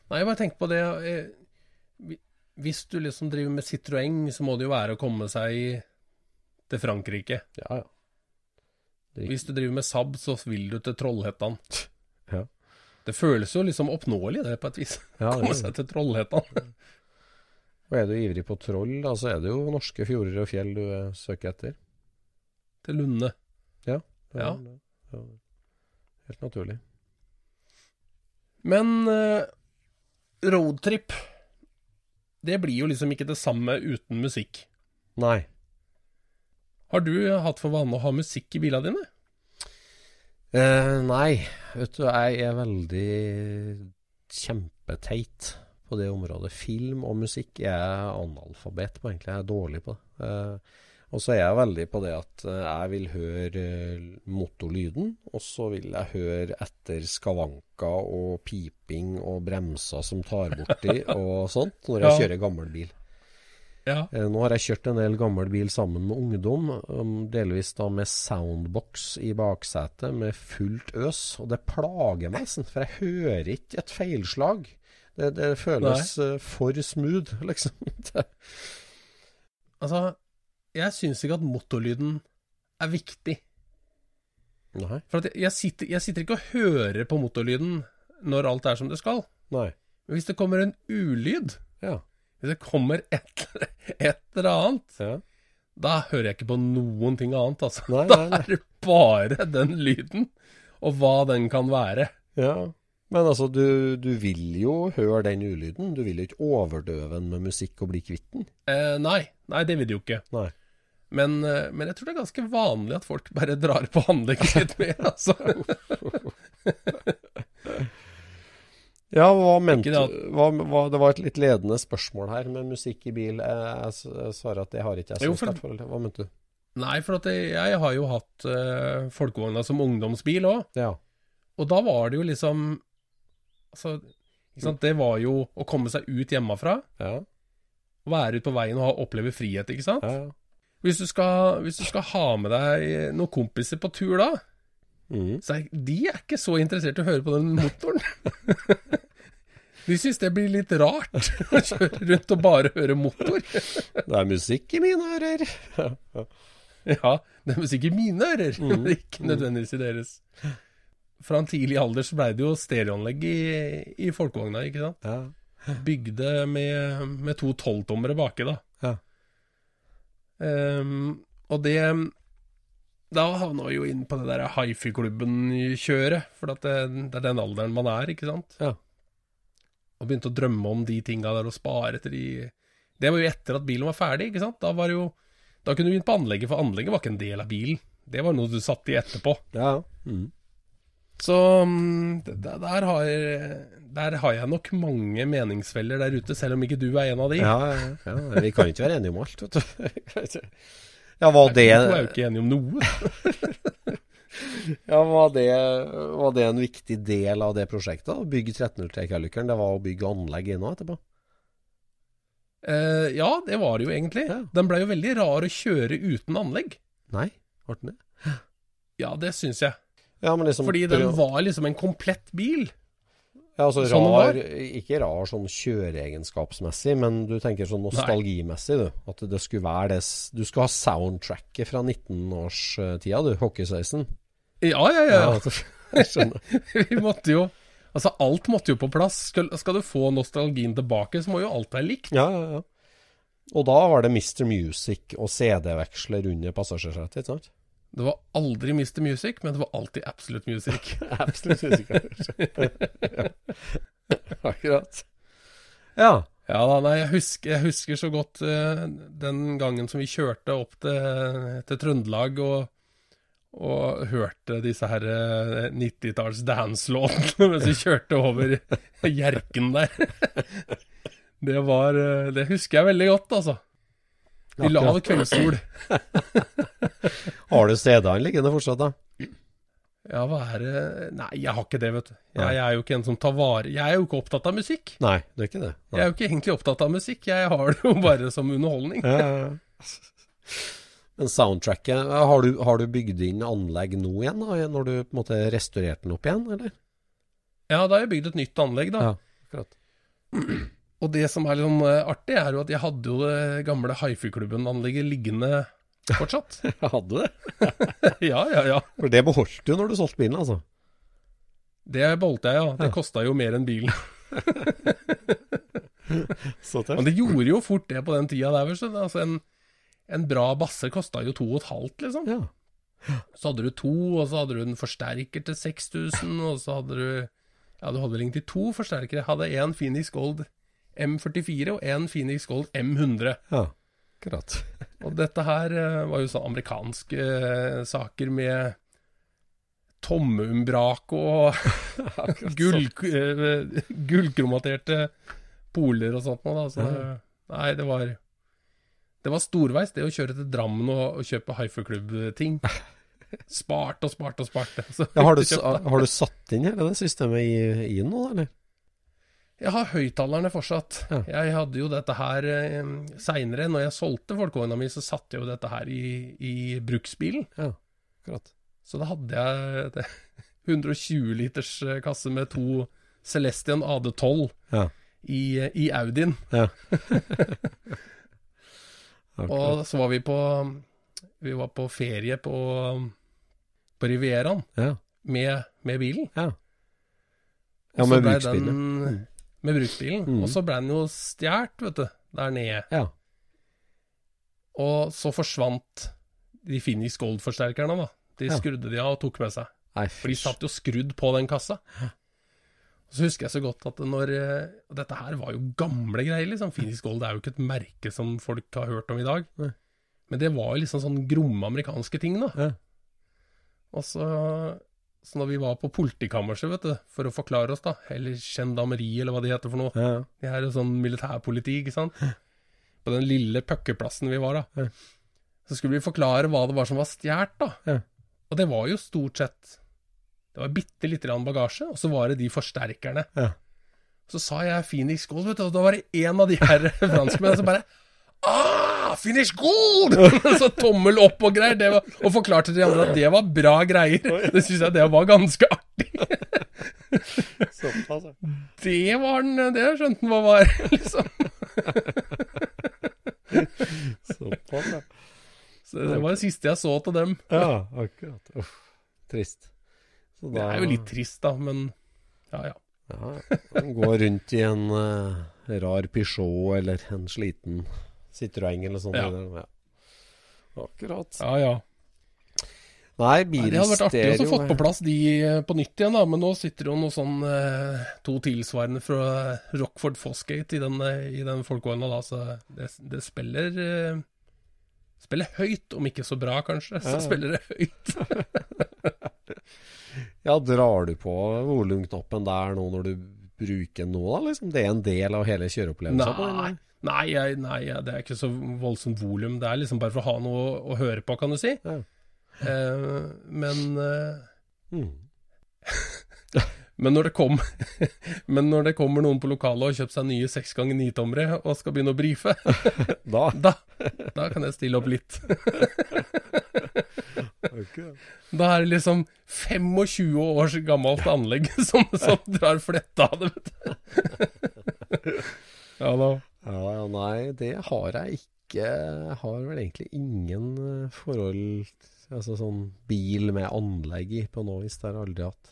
Speaker 2: Nei, jeg bare tenker på det eh, Hvis du liksom driver med Citroën, så må det jo være å komme seg til Frankrike.
Speaker 3: Ja, ja. Det
Speaker 2: Hvis du driver med Saab, så vil du til Trollhättan.
Speaker 3: Ja.
Speaker 2: Det føles jo liksom oppnåelig, det, på et vis.
Speaker 3: Ja, det
Speaker 2: Komme seg til Trollhättan.
Speaker 3: Og er du ivrig på troll, da, så er det jo norske fjorder og fjell du eh, søker etter.
Speaker 2: til Lunde. Ja.
Speaker 3: er Helt naturlig.
Speaker 2: Men eh, roadtrip, det blir jo liksom ikke det samme uten musikk.
Speaker 3: Nei.
Speaker 2: Har du hatt for vane å ha musikk i bilene dine?
Speaker 3: Eh, nei, vet du, jeg er veldig kjempeteit på det området. Film og musikk er analfabet på, egentlig. Jeg er dårlig på det. Eh, og så er jeg veldig på det at eh, jeg vil høre eh, motorlyden, og så vil jeg høre etter skavanker og piping og bremser som tar borti og sånt, når jeg kjører gammel bil.
Speaker 2: Ja.
Speaker 3: Eh, Nå har jeg kjørt en del gammel bil sammen med ungdom, um, delvis da med soundbox i baksetet med fullt øs, og det plager meg nesten, for jeg hører ikke et feilslag. Det, det føles Nei. for smooth, liksom.
Speaker 2: Altså, jeg syns ikke at motorlyden er viktig.
Speaker 3: Nei.
Speaker 2: For at jeg, jeg, sitter, jeg sitter ikke og hører på motorlyden når alt er som det skal.
Speaker 3: Nei.
Speaker 2: Men hvis det kommer en ulyd,
Speaker 3: Ja.
Speaker 2: hvis det kommer et, et eller annet,
Speaker 3: ja.
Speaker 2: da hører jeg ikke på noen ting annet, altså.
Speaker 3: Nei,
Speaker 2: Da er det bare den lyden, og hva den kan være.
Speaker 3: ja. Men altså, du, du vil jo høre den ulyden. Du vil jo ikke overdøve den med musikk og bli kvitt den.
Speaker 2: Eh, nei, nei, det vil du jo ikke.
Speaker 3: Nei.
Speaker 2: Men, eh, men jeg tror det er ganske vanlig at folk bare drar på handlingen litt mer, altså.
Speaker 3: Ja, hva mente du Det var et litt ledende spørsmål her med musikk i bil. Jeg, jeg, jeg svarer at det har ikke jeg så sterkt forhold til. Hva mente du?
Speaker 2: Nei, for jeg, jeg har jo hatt uh, folkevogna som ungdomsbil òg.
Speaker 3: Ja.
Speaker 2: Og da var det jo liksom Altså, ikke sant? det var jo å komme seg ut hjemmefra.
Speaker 3: Ja.
Speaker 2: Være ute på veien og oppleve frihet, ikke sant.
Speaker 3: ja, ja.
Speaker 2: Hvis, du skal, hvis du skal ha med deg noen kompiser på tur da,
Speaker 3: mm.
Speaker 2: så er de er ikke så interessert i å høre på den motoren. De syns det blir litt rart å kjøre rundt og bare høre motor.
Speaker 3: Det er musikk i mine ører.
Speaker 2: Ja, det er musikk i mine ører,
Speaker 3: Mm.
Speaker 2: men ikke nødvendigvis i deres. Fra en tidlig alder så blei det jo stereoanlegg i, i folkevogna, ikke sant.
Speaker 3: Ja.
Speaker 2: Bygde med, med to tolvtommere baki, da. Ehm, og det Da havna vi jo inn på det der hifi-klubben-kjøret, for at det, det er den alderen man er, ikke sant.
Speaker 3: Ja.
Speaker 2: Og begynte å drømme om de tinga der og spare etter de Det var jo etter at bilen var ferdig, ikke sant. Da var jo Da kunne du begynt på anlegget, for anlegget var ikke en del av bilen. Det var noe du satte i etterpå.
Speaker 3: ja. Mm.
Speaker 2: Så mm, der har, der har jeg nok mange meningsfeller der ute, selv om ikke du er en av de.
Speaker 3: Ja, ja, ja. Vi kan ikke være enige om alt, vet du. Ja, var det,
Speaker 2: Vi er jo ikke enige om noe.
Speaker 3: ja, var det, var det en viktig del av det prosjektet? Å bygge 1303-kalykeren? Det var å bygge anlegg ennå nå etterpå?
Speaker 2: Eh, ja, det var det jo egentlig.
Speaker 3: Ja.
Speaker 2: Den blei jo veldig rar å kjøre uten anlegg.
Speaker 3: Nei, ble den det?
Speaker 2: Ja, det syns jeg.
Speaker 3: Ja, men liksom
Speaker 2: Fordi den var liksom en komplett bil.
Speaker 3: Ja, altså
Speaker 2: sånn
Speaker 3: rar, ikke rar sånn kjøreegenskapsmessig, men du tenker sånn nostalgimessig, du. At det skulle være det Du skal ha soundtracket fra 19-årstida, du. Hockeysveisen.
Speaker 2: Ja, ja, ja.
Speaker 3: altså.
Speaker 2: Vi måtte jo Altså, alt måtte jo på plass. Skal, skal du få nostalgien tilbake, så må jo alt være likt.
Speaker 3: Ja, ja, ja. Og da var det Mr. Music og CD-veksler under passasjersetet, ikke sant?
Speaker 2: Det var aldri Mr. Music, men det var alltid Absolute Music.
Speaker 3: Absolutt ja. Akkurat. Ja.
Speaker 2: Ja da, nei, jeg husker, jeg husker så godt uh, den gangen som vi kjørte opp til, til Trøndelag og, og hørte disse her uh, 90-talls dance-låtene mens vi kjørte over Hjerken der. Det var uh, Det husker jeg veldig godt, altså. I lav kveldssol.
Speaker 3: Har du CD-en liggende fortsatt, da?
Speaker 2: Ja, hva er det Nei, jeg har ikke det, vet du. Jeg er jo ikke en som tar vare Jeg er jo ikke opptatt av musikk.
Speaker 3: Nei, du er ikke det?
Speaker 2: Jeg er jo ikke egentlig opptatt av musikk, jeg har det jo bare som underholdning.
Speaker 3: Ja, ja, ja. Men soundtracket, har du, har du bygd inn anlegg nå igjen, da, når du på en måte restaurerte den opp igjen, eller?
Speaker 2: Ja, da har jeg bygd et nytt anlegg, da.
Speaker 3: Ja, akkurat.
Speaker 2: Og det som er litt sånn eh, artig, er jo at jeg hadde jo det gamle hifi-klubben-anlegget liggende fortsatt.
Speaker 3: hadde du det.
Speaker 2: ja, ja, ja.
Speaker 3: For det beholdt du når du solgte bilen, altså?
Speaker 2: Det beholdt jeg, ja. Det kosta jo mer enn bilen.
Speaker 3: Så
Speaker 2: Men det gjorde jo fort det på den tida der. vel, altså en, en bra basse kosta jo to og et halvt, liksom.
Speaker 3: Ja.
Speaker 2: Så hadde du to, og så hadde du en forsterker til 6000, og så hadde du Ja, du hadde vel egentlig to forsterkere. Jeg hadde én Phoenix Gold M44 og én Phoenix Gold M100.
Speaker 3: ja. Akkurat.
Speaker 2: Og dette her eh, var jo sånn amerikanske eh, saker med tommeumbrak og gull, eh, gullkromaterte poler og sånt noe, da. Så nei, det var Det var storveis, det å kjøre til Drammen og, og kjøpe Haifa-klubb-ting. Spart og spart og spart. Så
Speaker 3: Ja, har, du, har du satt inn hele det systemet i, i nå, eller?
Speaker 2: Jeg har høyttalerne fortsatt.
Speaker 3: Ja.
Speaker 2: Jeg hadde jo dette her eh, seinere. Når jeg solgte folkevogna mi, så satte jeg jo dette her i, i bruksbilen.
Speaker 3: Ja, akkurat.
Speaker 2: Så da hadde jeg det, 120 liters eh, kasse med to Celestian AD12
Speaker 3: Ja.
Speaker 2: i, i Audien.
Speaker 3: Ja.
Speaker 2: Og så var vi på Vi var på ferie på, på Rivieraen
Speaker 3: Ja.
Speaker 2: med, med bilen.
Speaker 3: Ja. Ja, med bruksbilen,
Speaker 2: den- Med bruksbilen.
Speaker 3: Mm.
Speaker 2: Og så ble den jo stjålet, vet du, der nede.
Speaker 3: Ja.
Speaker 2: Og så forsvant de Phoenix Gold-forsterkerne, da. De
Speaker 3: Ja.
Speaker 2: skrudde de av og tok med seg.
Speaker 3: Nei,
Speaker 2: For de satt jo skrudd på den kassa. Og så husker jeg så godt at når eh, og Dette her var jo gamle greier, liksom. Phoenix Gold er jo ikke et merke som folk har hørt om i dag.
Speaker 3: Nei.
Speaker 2: Men det var jo liksom sånn gromme amerikanske ting, da.
Speaker 3: Ja.
Speaker 2: Og så, så når vi var på politikammerset, vet du, for å forklare oss, da, eller gendarmeri, eller hva det heter for noe,
Speaker 3: Ja.
Speaker 2: det her er sånn militærpoliti, ikke sant? På den lille puckerplassen vi var da.
Speaker 3: Ja.
Speaker 2: Så skulle vi forklare hva det var som var stjålet, da.
Speaker 3: Ja.
Speaker 2: Og det var jo stort sett Det var bitte lite grann bagasje, og så var det de forsterkerne.
Speaker 3: Ja.
Speaker 2: Så sa jeg Phoenix Gold, vet du, og da var det en av de her franskmennene som bare Ah, Finish good!» så tommel opp og greier. Det var, og forklarte til de andre at det var bra greier. Det syns jeg det var ganske artig.
Speaker 3: Såpass, ja.
Speaker 2: Det var den Det skjønte han hva var, liksom.
Speaker 3: Såpass, ja.
Speaker 2: Så det var det siste jeg så til dem.
Speaker 3: Ja, akkurat. Uff, trist. Så
Speaker 2: Det er jo litt trist, da, men ja ja.
Speaker 3: Ja, gå rundt i en uh, rar Peugeot eller en sliten Citroën eller sånn.
Speaker 2: Ja.
Speaker 3: ja. Akkurat.
Speaker 2: Ja ja.
Speaker 3: Nei,
Speaker 2: bilstereo det hadde vært artig å få på plass de eh, på nytt igjen, da. Men nå sitter jo noe sånn eh, to tilsvarende fra Rockford Fosgate i den, eh, i den folkevogna, da. Så det, det spiller eh, Spiller høyt, om ikke så bra, kanskje. Så
Speaker 3: Ja.
Speaker 2: spiller det høyt.
Speaker 3: Ja, drar du på volumknappen der nå når du bruker den nå, da? Liksom? Det er en del av hele kjøreopplevelsen?
Speaker 2: Nei, nei, jeg, nei, jeg- det er ikke så voldsomt volum. Det er liksom bare for å ha noe å, å høre på, kan du si.
Speaker 3: Ja.
Speaker 2: Eh, men eh,
Speaker 3: Mm.
Speaker 2: Men når, det kom, men når det kommer noen på lokalet og har kjøpt seg nye 6 ganger 9-tommere og skal begynne å brife,
Speaker 3: Da
Speaker 2: da, da kan jeg stille opp litt.
Speaker 3: okay.
Speaker 2: Da er det liksom 25 års gammelt anlegg som, som drar fletta av det, vet du. Ja da.
Speaker 3: Ja, ja, nei, det har jeg ikke. Jeg har vel egentlig ingen eh, forhold Altså sånn bil med anlegg i på noe vis. Det har jeg aldri hatt.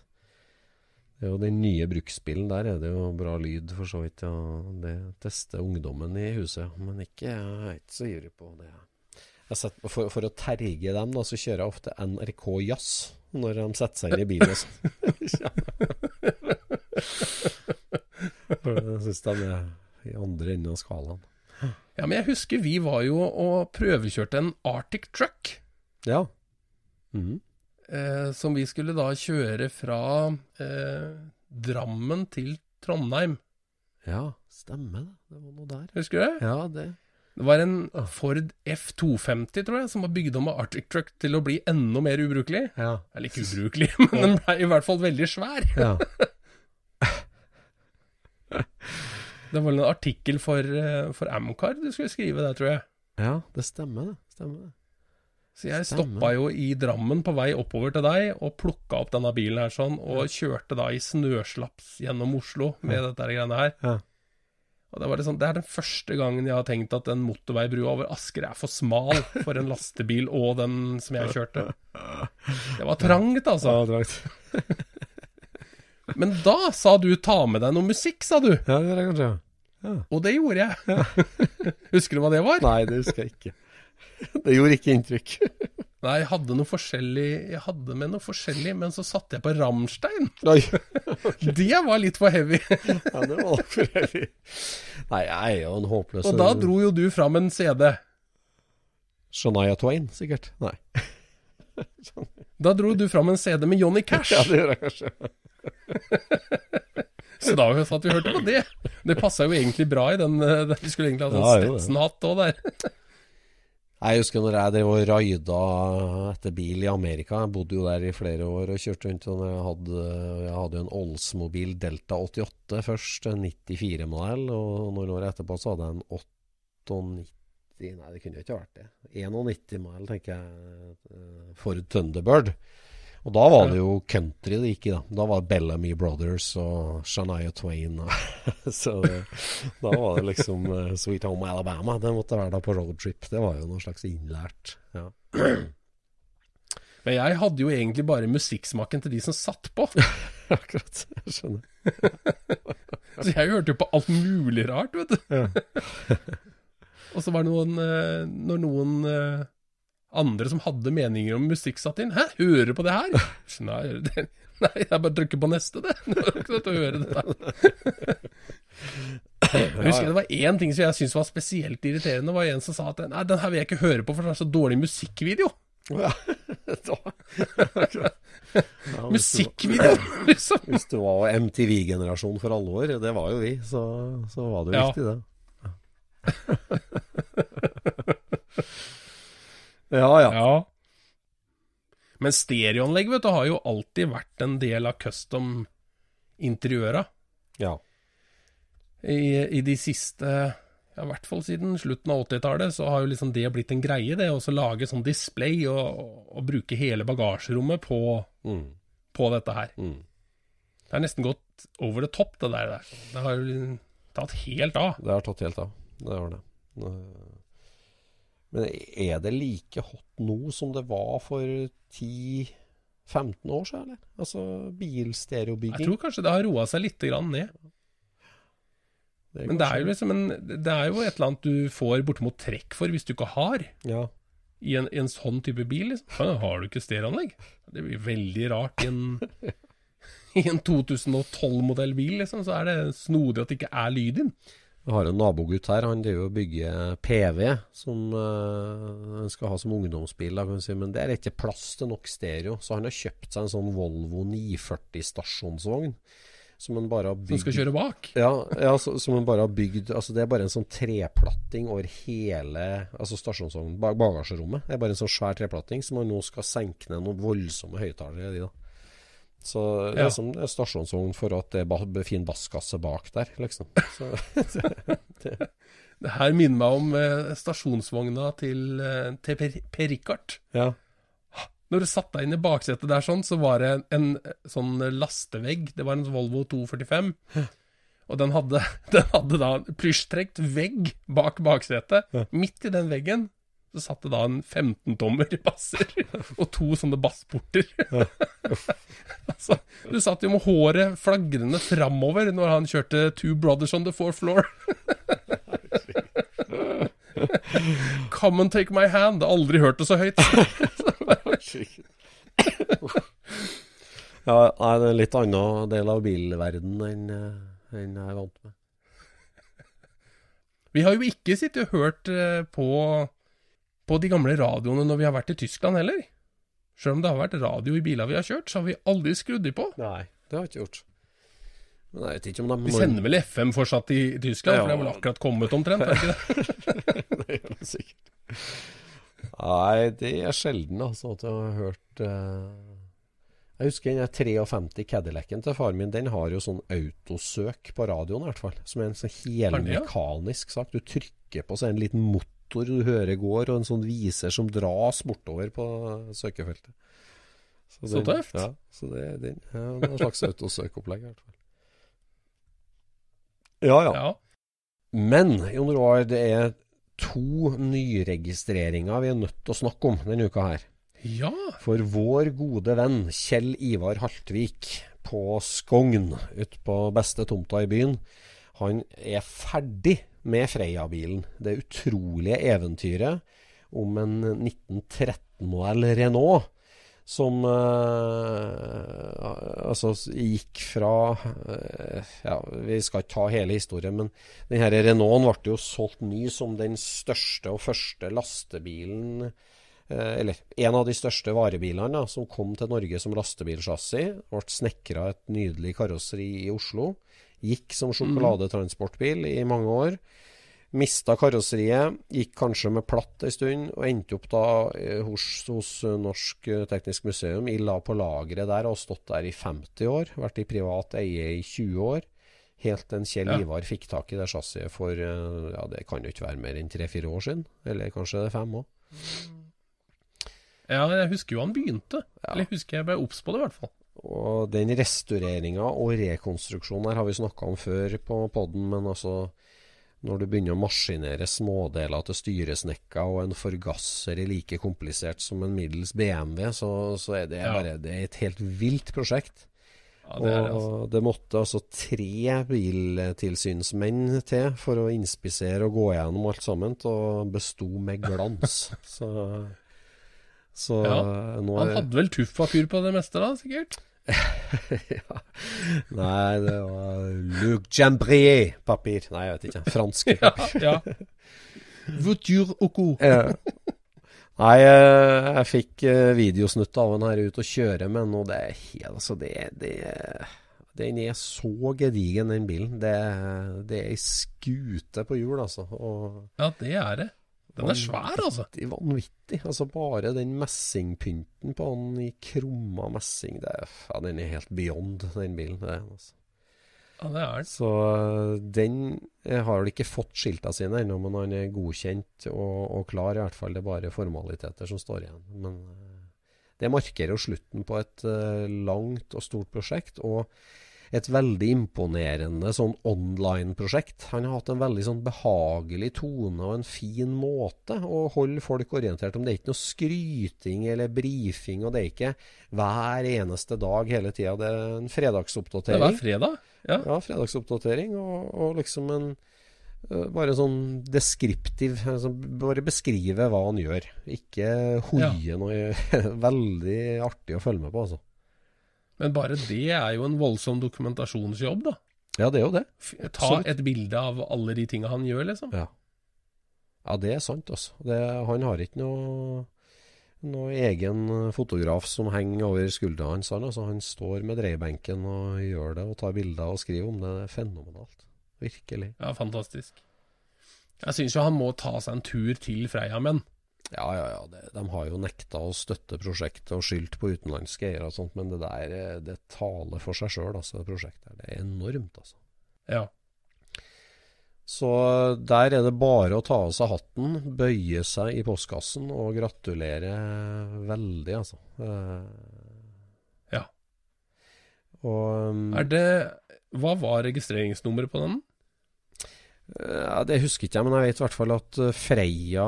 Speaker 3: Det er jo den nye bruksbilen. Der er det jo bra lyd, for så vidt. Ja. Det tester ungdommen i huset. Men ikke, jeg er ikke så ivrig på det. Setter, for, for å terge dem, da, så kjører jeg ofte NRK Jazz når de setter seg inn i bilen. og sånn. For Jeg syns de er i andre enden av skalaen.
Speaker 2: Ja, men jeg husker vi var jo og prøvekjørte en Arctic Truck.
Speaker 3: Ja. Mhm.
Speaker 2: eh, som vi skulle da kjøre fra eh, Drammen til Trondheim.
Speaker 3: Ja, stemmer det. Det var noe der.
Speaker 2: Husker du det?
Speaker 3: Ja, det
Speaker 2: Det var en Ford F250, tror jeg, som var bygd om av Arctic Truck til å bli enda mer ubrukelig.
Speaker 3: Ja.
Speaker 2: Eller ikke ubrukelig, men den ble i hvert fall veldig svær.
Speaker 3: ja.
Speaker 2: Det var en artikkel for, eh, for Amcar du skulle skrive der, tror jeg.
Speaker 3: ja det stemmer, det. Stemmer det.
Speaker 2: Så jeg stoppa jo i Drammen på vei oppover til deg, og plukka opp denne bilen her sånn, og kjørte da i snøslaps gjennom Oslo med dette greiene her.
Speaker 3: Ja.
Speaker 2: Og det, var liksom, det er den første gangen jeg har tenkt at den motorveibrua over Asker er for smal for en lastebil og den som jeg kjørte. Det var trangt, altså.
Speaker 3: Ja, drakt.
Speaker 2: Men da sa du 'ta med deg noe musikk', sa du.
Speaker 3: Ja, det gjør jeg kanskje.
Speaker 2: Og det gjorde jeg. Husker du hva det var?
Speaker 3: Nei, det husker jeg ikke. Det gjorde ikke inntrykk.
Speaker 2: Nei, jeg hadde noe forskjellig Jeg hadde med noe forskjellig, men så satte jeg på Rammstein.
Speaker 3: Okay.
Speaker 2: Det var litt for heavy.
Speaker 3: Ja, det var for heavy. Nei, jeg er jo en håpløs
Speaker 2: Og da dro jo du fram en CD.
Speaker 3: Shania Twain, sikkert. Nei.
Speaker 2: Da dro du fram en CD med Johnny Cash.
Speaker 3: Ja, det gjør jeg kanskje.
Speaker 2: Så da satt vi og hørte på det. Det passa jo egentlig bra i den eh, Vi skulle egentlig ha sånn
Speaker 3: ja.
Speaker 2: Stetson-hatt òg der.
Speaker 3: Jeg husker når jeg drev og raida etter bil i Amerika. Jeg bodde jo der i flere år og kjørte rundt. Og jeg hadde, jeg hadde en Oldsmobil Delta 88 først, en 94-modell. Og noen år etterpå så hadde jeg en 98 Nei, det kunne jo ikke vært det. 91-modell, tenker jeg. eh, Ford Thunderbird. Og da var det jo country det gikk i, da. Da var det Bellamy Brothers og Shania Twain. Så det, da var det liksom uh, Sweet Home Alabama. Det måtte være da på roadtrip. Det var jo noe slags innlært. Ja.
Speaker 2: Men jeg hadde jo egentlig bare musikksmaken til de som satt på.
Speaker 3: Akkurat. Jeg skjønner.
Speaker 2: Så jeg hørte jo på alt mulig rart, vet du. Og så var det noen eh, Når noen eh, andre som hadde meninger om musikk satt inn Hæ, hører du på det her? Nei, det, nei jeg bare trykker på neste, det. Det var ikke noe til å høre det der. Jeg husker det var én ting som jeg syntes var spesielt irriterende. Det var en som sa at nei, den her vil jeg ikke høre på, for det er så dårlig musikkvideo.
Speaker 3: Ja. Ja,
Speaker 2: Musikkvideo, liksom.
Speaker 3: hvis du var MTV-generasjon for alvor, det var jo vi, så, så var det jo
Speaker 2: Ja.
Speaker 3: viktig, det. Ja, ja.
Speaker 2: Ja. Men stereoanlegg vet du, har jo alltid vært en del av custom-interiøra.
Speaker 3: ja.
Speaker 2: I, I de siste ja, I hvert fall siden slutten av 80-tallet, så har jo liksom det blitt en greie, det å lage sånn display og, og bruke hele bagasjerommet på,
Speaker 3: Mm.
Speaker 2: på dette her.
Speaker 3: Mm.
Speaker 2: Det er nesten gått over the top, det der. Det har jo tatt helt av.
Speaker 3: Det har tatt helt av. Det har det. Men er det like hot nå som det var for 10-15 år siden, eller? Altså bilstereobygging?
Speaker 2: Jeg tror kanskje det har roa seg litt grann ned.
Speaker 3: Det
Speaker 2: Men det er jo liksom en, det er jo et eller annet du får bortimot trekk for hvis du ikke har
Speaker 3: Ja.
Speaker 2: i en, i en sånn type bil. Liksom. «Hæ, Har du ikke stereoanlegg? Det blir veldig rart i en, en 2012-modell bil, liksom. Så er det snodig at det ikke er lyd inn.
Speaker 3: Jeg har en nabogutt her, han driver og bygger PV, som eh, han skal ha som ungdomsbil. Da, kan si. Men det er ikke plass til nok stereo, så han har kjøpt seg en sånn Volvo 940 stasjonsvogn. Som han bare har bygd Som
Speaker 2: skal kjøre bak.
Speaker 3: Ja, ja så, som han bare har bygd Altså Det er bare en sånn treplatting over hele Altså stasjonsvognen, bagasjerommet. Er bare en sånn svær treplatting som han nå skal senke ned noen voldsomme høyttalere i. da Så det
Speaker 2: Ja.
Speaker 3: er som en stasjonsvogn for at det er fin basskasse bak der, liksom. Så,
Speaker 2: Det her minner meg om eh, stasjonsvogna til, eh, til Per, per Rikard.
Speaker 3: ja.
Speaker 2: Når du satt deg inn i baksetet der sånn, så var det en, en sånn lastevegg. Det var en Volvo 245. Og den hadde, den hadde da en plysjtrekt vegg bak baksetet. Midt i den veggen så satt det da en 15-tommer basser og to sånne bassporter. altså, du satt jo med håret flagrende framover når han kjørte Two Brothers on the Fourth Floor. Come and take my hand. Aldri hørt det så høyt.
Speaker 3: ja nei, det er en litt annen del av bilverdenen enn eh, enn jeg er vant med.
Speaker 2: Vi har jo ikke sittet og hørt eh, på, på de gamle radioene når vi har vært i Tyskland heller. Selv om det har vært radio i biler vi har kjørt, så har vi aldri skrudd de på.
Speaker 3: Nei, det har vi ikke gjort. Men jeg vet ikke om de
Speaker 2: Vi sender vel FM fortsatt i Tyskland, for det er vel akkurat kommet omtrent? Er ikke det?
Speaker 3: det gjør det sikkert. Nei, det er sjelden altså at jeg har hørt uh... Jeg husker den 53 Cadillacen til faren min. Den har jo sånn autosøk på radioen, i hvert fall. Som er en sånn helmekanisk sak. Du trykker på så er det en liten motor du hører går, og en sånn viser som dras bortover på søkefeltet.
Speaker 2: Så
Speaker 3: den-
Speaker 2: tøft.
Speaker 3: Ja, så det er den. Ja, er en slags autosøkopplegg, i hvert fall. Ja, ja.
Speaker 2: Ja.
Speaker 3: Men Jon Roar, det er to nyregistreringer vi er nødt til å snakke om denne uka her.
Speaker 2: ja.
Speaker 3: For vår gode venn Kjell Ivar Haltvik på Skogn, ute på beste tomta i byen, han er ferdig med Freia-bilen. Det utrolige eventyret om en 1913-modell Renault som eh, altså gikk fra eh, Ja, vi skal ikke ta hele historien, men denne Renaulten ble jo solgt ny som den største og første lastebilen eh, Eller en av de største varebilene da, som kom til Norge som lastebilsjassi. Ble snekra et nydelig karosseri i Oslo. Gikk som sjokoladetransportbil i mange år. Mista karosseriet, gikk kanskje med platt en stund, og endte opp da eh, hos, hos Norsk Teknisk Museum. I la på lageret der og stått der i 50 år. Vært i privat eie i 20 år. Helt til Kjell
Speaker 2: Ja.
Speaker 3: Ivar fikk tak i det chassiset for eh, ja, det kan jo ikke være mer enn tre-fire år siden. Eller kanskje det er fem òg.
Speaker 2: ja, jeg husker jo han begynte.
Speaker 3: Ja.
Speaker 2: Eller jeg husker jeg ble obs på det, i hvert fall.
Speaker 3: Og den restaureringa og rekonstruksjonen her har vi snakka om før på poden, men altså når du begynner å maskinere smådeler til styresnekka og en forgasser er like komplisert som en middels BMW, så, så er det
Speaker 2: Ja.
Speaker 3: bare det er et helt vilt prosjekt.
Speaker 2: Ja, det det, altså.
Speaker 3: og det måtte altså tre biltilsynsmenn til for å inspisere og gå gjennom alt sammen, og besto med glans. så så
Speaker 2: Ja,
Speaker 3: nå
Speaker 2: Han
Speaker 3: er
Speaker 2: hadde vel tuffpapir på det meste, da, sikkert?
Speaker 3: ja. Nei, det var Luc Jambrier-papir. Nei, jeg vet ikke. Fransk.
Speaker 2: Ja. ja. Voiture au cou.
Speaker 3: Nei, eh, jeg fikk eh, videosnutt av den her ute og kjøre med den, og det er helt Altså, det, det Den er så gedigen, den bilen. Det, det er ei skute på hjul, altså. Og
Speaker 2: Ja, det er det. Den er svær, altså.
Speaker 3: vanvittig, vanvittig. Altså, bare den messingpynten på den i krumma messing, det er, ja, den er helt beyond, den bilen. Det, altså.
Speaker 2: Ja, det er den.
Speaker 3: Så øh, den eh, har vel ikke fått skilta sine ennå, men han er godkjent og, og klar. I hvert fall det er bare formaliteter som står igjen. Men øh, det markerer jo slutten på et langt og stort prosjekt. Og et veldig imponerende sånn online-prosjekt. Han har hatt en veldig sånn behagelig tone og en fin måte å holde folk orientert om. Det er ikke noe skryting eller brifing, og det er ikke hver eneste dag hele tida. Det er en
Speaker 2: Det
Speaker 3: fredagsoppdatering.
Speaker 2: var fredag? Ja.
Speaker 3: Ja, fredagsoppdatering, og, og liksom en eh, bare sånn deskriptiv altså Bare beskrive hva han gjør. Ikke hoie noe Veldig artig å følge med på, altså.
Speaker 2: Men bare det er jo en voldsom dokumentasjonsjobb, da.
Speaker 3: Ja, det er jo det.
Speaker 2: Ta
Speaker 3: Absolutt.
Speaker 2: et bilde av alle de tinga han gjør, liksom.
Speaker 3: Ja, ja det er sant, altså. Det, han har ikke noe, noe egen fotograf som henger over skuldra hans. Han, altså, han står med dreiebenken og gjør det, og tar bilder og skriver om det. Det er fenomenalt. Virkelig.
Speaker 2: Ja, fantastisk. Jeg syns jo han må ta seg en tur til Freia-menn.
Speaker 3: Ja, ja, ja. Det, de har jo nekta å støtte prosjektet og skyldt på utenlandske eiere og sånt, men det der eh, det taler for seg sjøl, altså, det prosjektet. her. Det er enormt, altså.
Speaker 2: Ja.
Speaker 3: Så der er det bare å ta av seg hatten, bøye seg i postkassen og gratulere veldig, altså. Eh,
Speaker 2: Ja.
Speaker 3: Og um,
Speaker 2: Er det Hva var registreringsnummeret på den?
Speaker 3: Ja, Det husker ikke jeg, men jeg vet i hvert fall at eh, Freia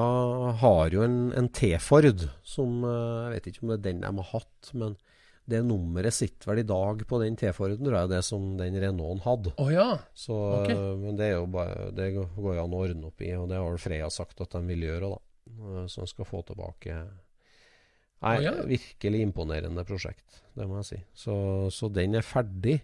Speaker 3: har jo en, en T-Ford som eh, Jeg vet ikke om det er den de har hatt, men det nummeret sitter vel i dag på den T-Forden, tror jeg, det som den Renaulten hadde.
Speaker 2: Å ja.
Speaker 3: Så,
Speaker 2: Ok.
Speaker 3: Men det er jo bare Det går jo an å ordne opp i, og det har vel Freia sagt at de vil gjøre, da. Eh, Så de skal få tilbake Nei,
Speaker 2: oh, ja.
Speaker 3: virkelig imponerende prosjekt, det må jeg si. Så, så den er ferdig.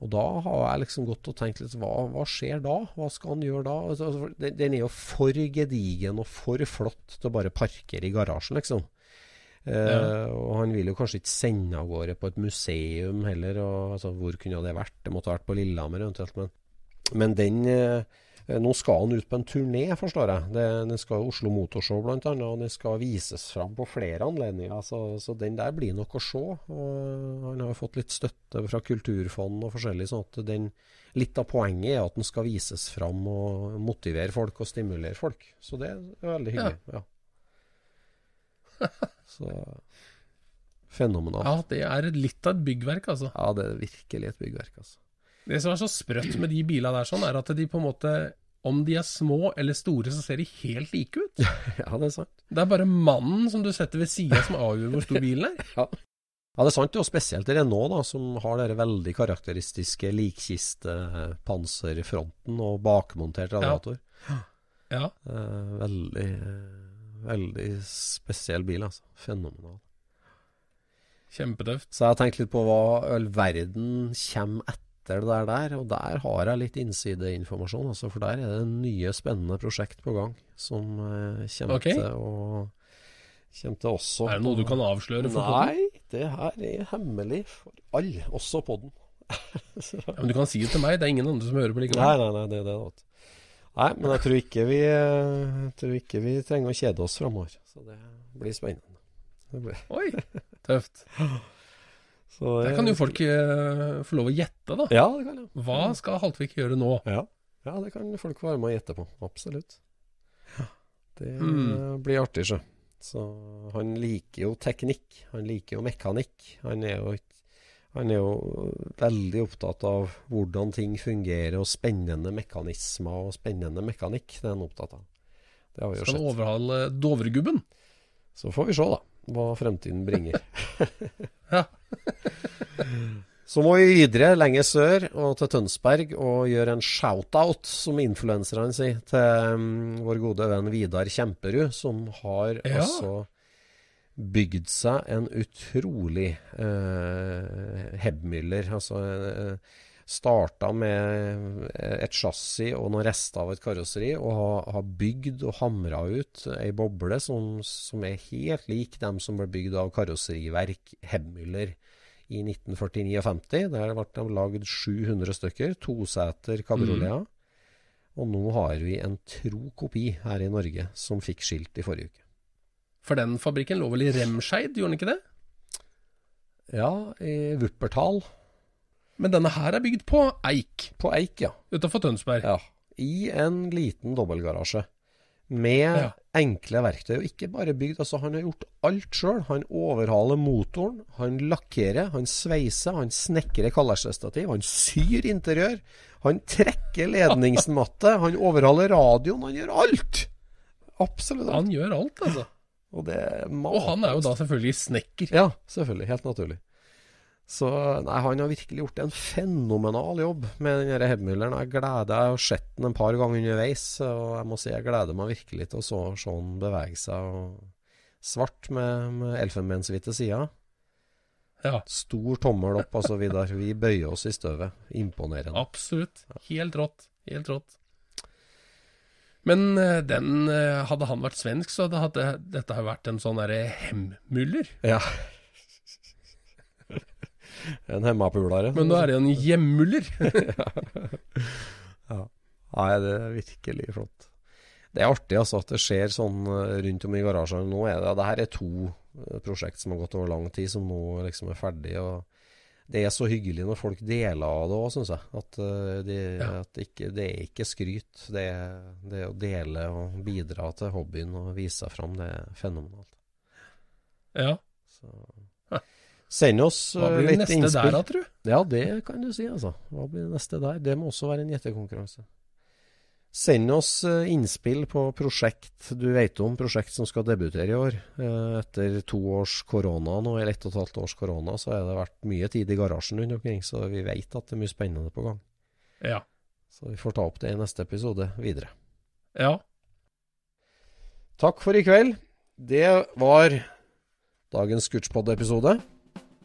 Speaker 3: Og da har jeg liksom gått og tenkt litt hva, hva skjer da? Hva skal han gjøre da? Altså, altså, den, er jo for gedigen og for flott til å bare parkere i garasjen, liksom. Eh,
Speaker 2: Ja.
Speaker 3: Og han vil jo kanskje ikke sende av gårde på et museum heller. Og, altså, hvor kunne det vært? Det måtte ha vært på Lillehammer eventuelt. Men, men den eh, Nå skal han ut på en turné, forstår jeg. Det, den skal Oslo Motorshow annet, og den skal vises fram på flere anledninger. Så, så den der blir nok å se. Og han har fått litt støtte fra Kulturfond og forskjellig. sånn at den, Litt av poenget er at den skal vises fram og motivere folk og stimulere folk. Så det er veldig hyggelig. Ja. Så fenomenalt.
Speaker 2: ja, det er litt av et byggverk, altså.
Speaker 3: Ja, det er virkelig et byggverk, altså.
Speaker 2: Det som er så sprøtt med de bilene der, sånn, er at de på en måte Om de er små eller store, så ser de helt like ut.
Speaker 3: Ja, det er sant.
Speaker 2: Det er bare mannen som du setter ved sida som avgjør hvor stor bilen er.
Speaker 3: Ja. Ja, det er sant, og spesielt Renault, da, som har den veldig karakteristiske likkistepanserfronten og bakmontert radiator.
Speaker 2: Ja.
Speaker 3: ja. veldig, veldig spesiell bil, altså. Fenomenal.
Speaker 2: Kjempetøft.
Speaker 3: Så jeg har tenkt litt på hva all verden kommer etter det der, der og der har jeg litt innsideinformasjon, altså, for der er det nye, spennende prosjekt på gang som eh, kommer
Speaker 2: okay.
Speaker 3: til å Kommer til også
Speaker 2: Er det noe du kan avsløre for podden?
Speaker 3: Nei, det her er hemmelig for alle, også podden.
Speaker 2: Ja, men du kan si det til meg, det er ingen andre som hører på
Speaker 3: Nei,
Speaker 2: likevel.
Speaker 3: nei, nei, det er det. Nei, men jeg tror ikke vi eh, tror ikke vi trenger å kjede oss framover. Så det blir spennende. Det blir,
Speaker 2: Oi, tøft.
Speaker 3: så
Speaker 2: Der kan jo folk eh, få lov å gjette, da.
Speaker 3: Ja, det kan jeg.
Speaker 2: Hva skal Haltvik gjøre nå?
Speaker 3: Ja. ja, det kan folk være med og gjette på. Absolutt. Det
Speaker 2: Mm.
Speaker 3: blir artig, sjø. Så han liker jo teknikk. Han liker jo mekanikk. Han er jo, han er jo veldig opptatt av hvordan ting fungerer, og spennende mekanismer og spennende mekanikk. Det er han opptatt av. Det har vi jo
Speaker 2: Skal han
Speaker 3: sett.
Speaker 2: overhale Dovregubben?
Speaker 3: Så får vi se, da, hva fremtiden bringer.
Speaker 2: Ja.
Speaker 3: Så må vi videre, lenger sør, og til Tønsberg, og gjøre en shout-out, som influenserne sier, til um, vår gode venn Vidar Kjemperud, som har
Speaker 2: Ja.
Speaker 3: altså bygd seg en utrolig uh, Hebmüller. Altså eh, starta med et chassis og noen rester av et karosseri, og har, har bygd og hamra ut ei boble som, som er helt lik dem som ble bygd av karosseriverk Hemmüller i 1949 og 50. Der ble de lagd 700 stykker, toseter kabrioleter. Og nå har vi en tro kopi her i Norge som fikk skilt i forrige uke.
Speaker 2: For den fabrikken lå vel i Remscheid, gjorde den ikke det?
Speaker 3: Ja, i Wuppertal.
Speaker 2: Men denne her er bygd på Eik,
Speaker 3: På Eik, ja.
Speaker 2: utafor Tønsberg.
Speaker 3: ja. I en liten dobbeltgarasje. med
Speaker 2: Ja.
Speaker 3: enkle verktøy. Og ikke bare bygd, altså han har gjort alt sjøl. Han overhaler motoren, han lakkerer, han sveiser, han snekrer kallersestativ, han syr interiør. Han trekker ledningsmatte, han overhaler radioen, han gjør alt! Absolutt alt.
Speaker 2: Han gjør alt, altså.
Speaker 3: Og, det
Speaker 2: Og han er jo da selvfølgelig snekker.
Speaker 3: Ja, selvfølgelig. Helt naturlig. Så nei, han har virkelig gjort en fenomenal jobb med den Hebmülleren. Jeg gleder Jeg har sett den et par ganger underveis, og jeg må si jeg gleder meg virkelig til å så, se han bevege seg. Og svart med, med elfenbenshvite sider.
Speaker 2: Ja,
Speaker 3: Stor tommel opp og så videre. Vi bøyer oss i støvet. Imponerende.
Speaker 2: absolutt. Helt rått. Helt rått. Men eh, den eh, Hadde han vært svensk, så hadde dette vært en sånn derre hemmuller.
Speaker 3: Ja. En hemmapulare.
Speaker 2: Men nå er det en hjemmuller.
Speaker 3: Nei, det er virkelig flott. Det er artig altså at det skjer sånn eh, rundt om i garasjene. Nå er det, det her er to eh, prosjekt som har gått over lang tid, som nå liksom er ferdig. og Det er så hyggelig når folk deler av det òg, syns jeg. At, de, det,
Speaker 2: Ja.
Speaker 3: at ikke, det er ikke skryt. Det det å dele og bidra til hobbyen og vise seg fram. Det er fenomenalt.
Speaker 2: Ja.
Speaker 3: Send oss
Speaker 2: Hva
Speaker 3: eh,
Speaker 2: blir det
Speaker 3: litt
Speaker 2: neste
Speaker 3: innspill.
Speaker 2: der, da, tru?
Speaker 3: Ja, det kan du si, altså. Hva blir neste der? Det må også være en gjettekonkurranse. Send oss eh, innspill på prosjekt du vet om, prosjekt som skal debutere i år. Eh, Etter to års korona nå, eller ett og et halvt års korona, så har det vært mye tid i garasjen rundt omkring, så vi vet at det er mye spennende på gang.
Speaker 2: Ja.
Speaker 3: Så vi får ta opp det i neste episode videre.
Speaker 2: Ja.
Speaker 3: Takk for i kveld. Det var dagens Scootspod-episode.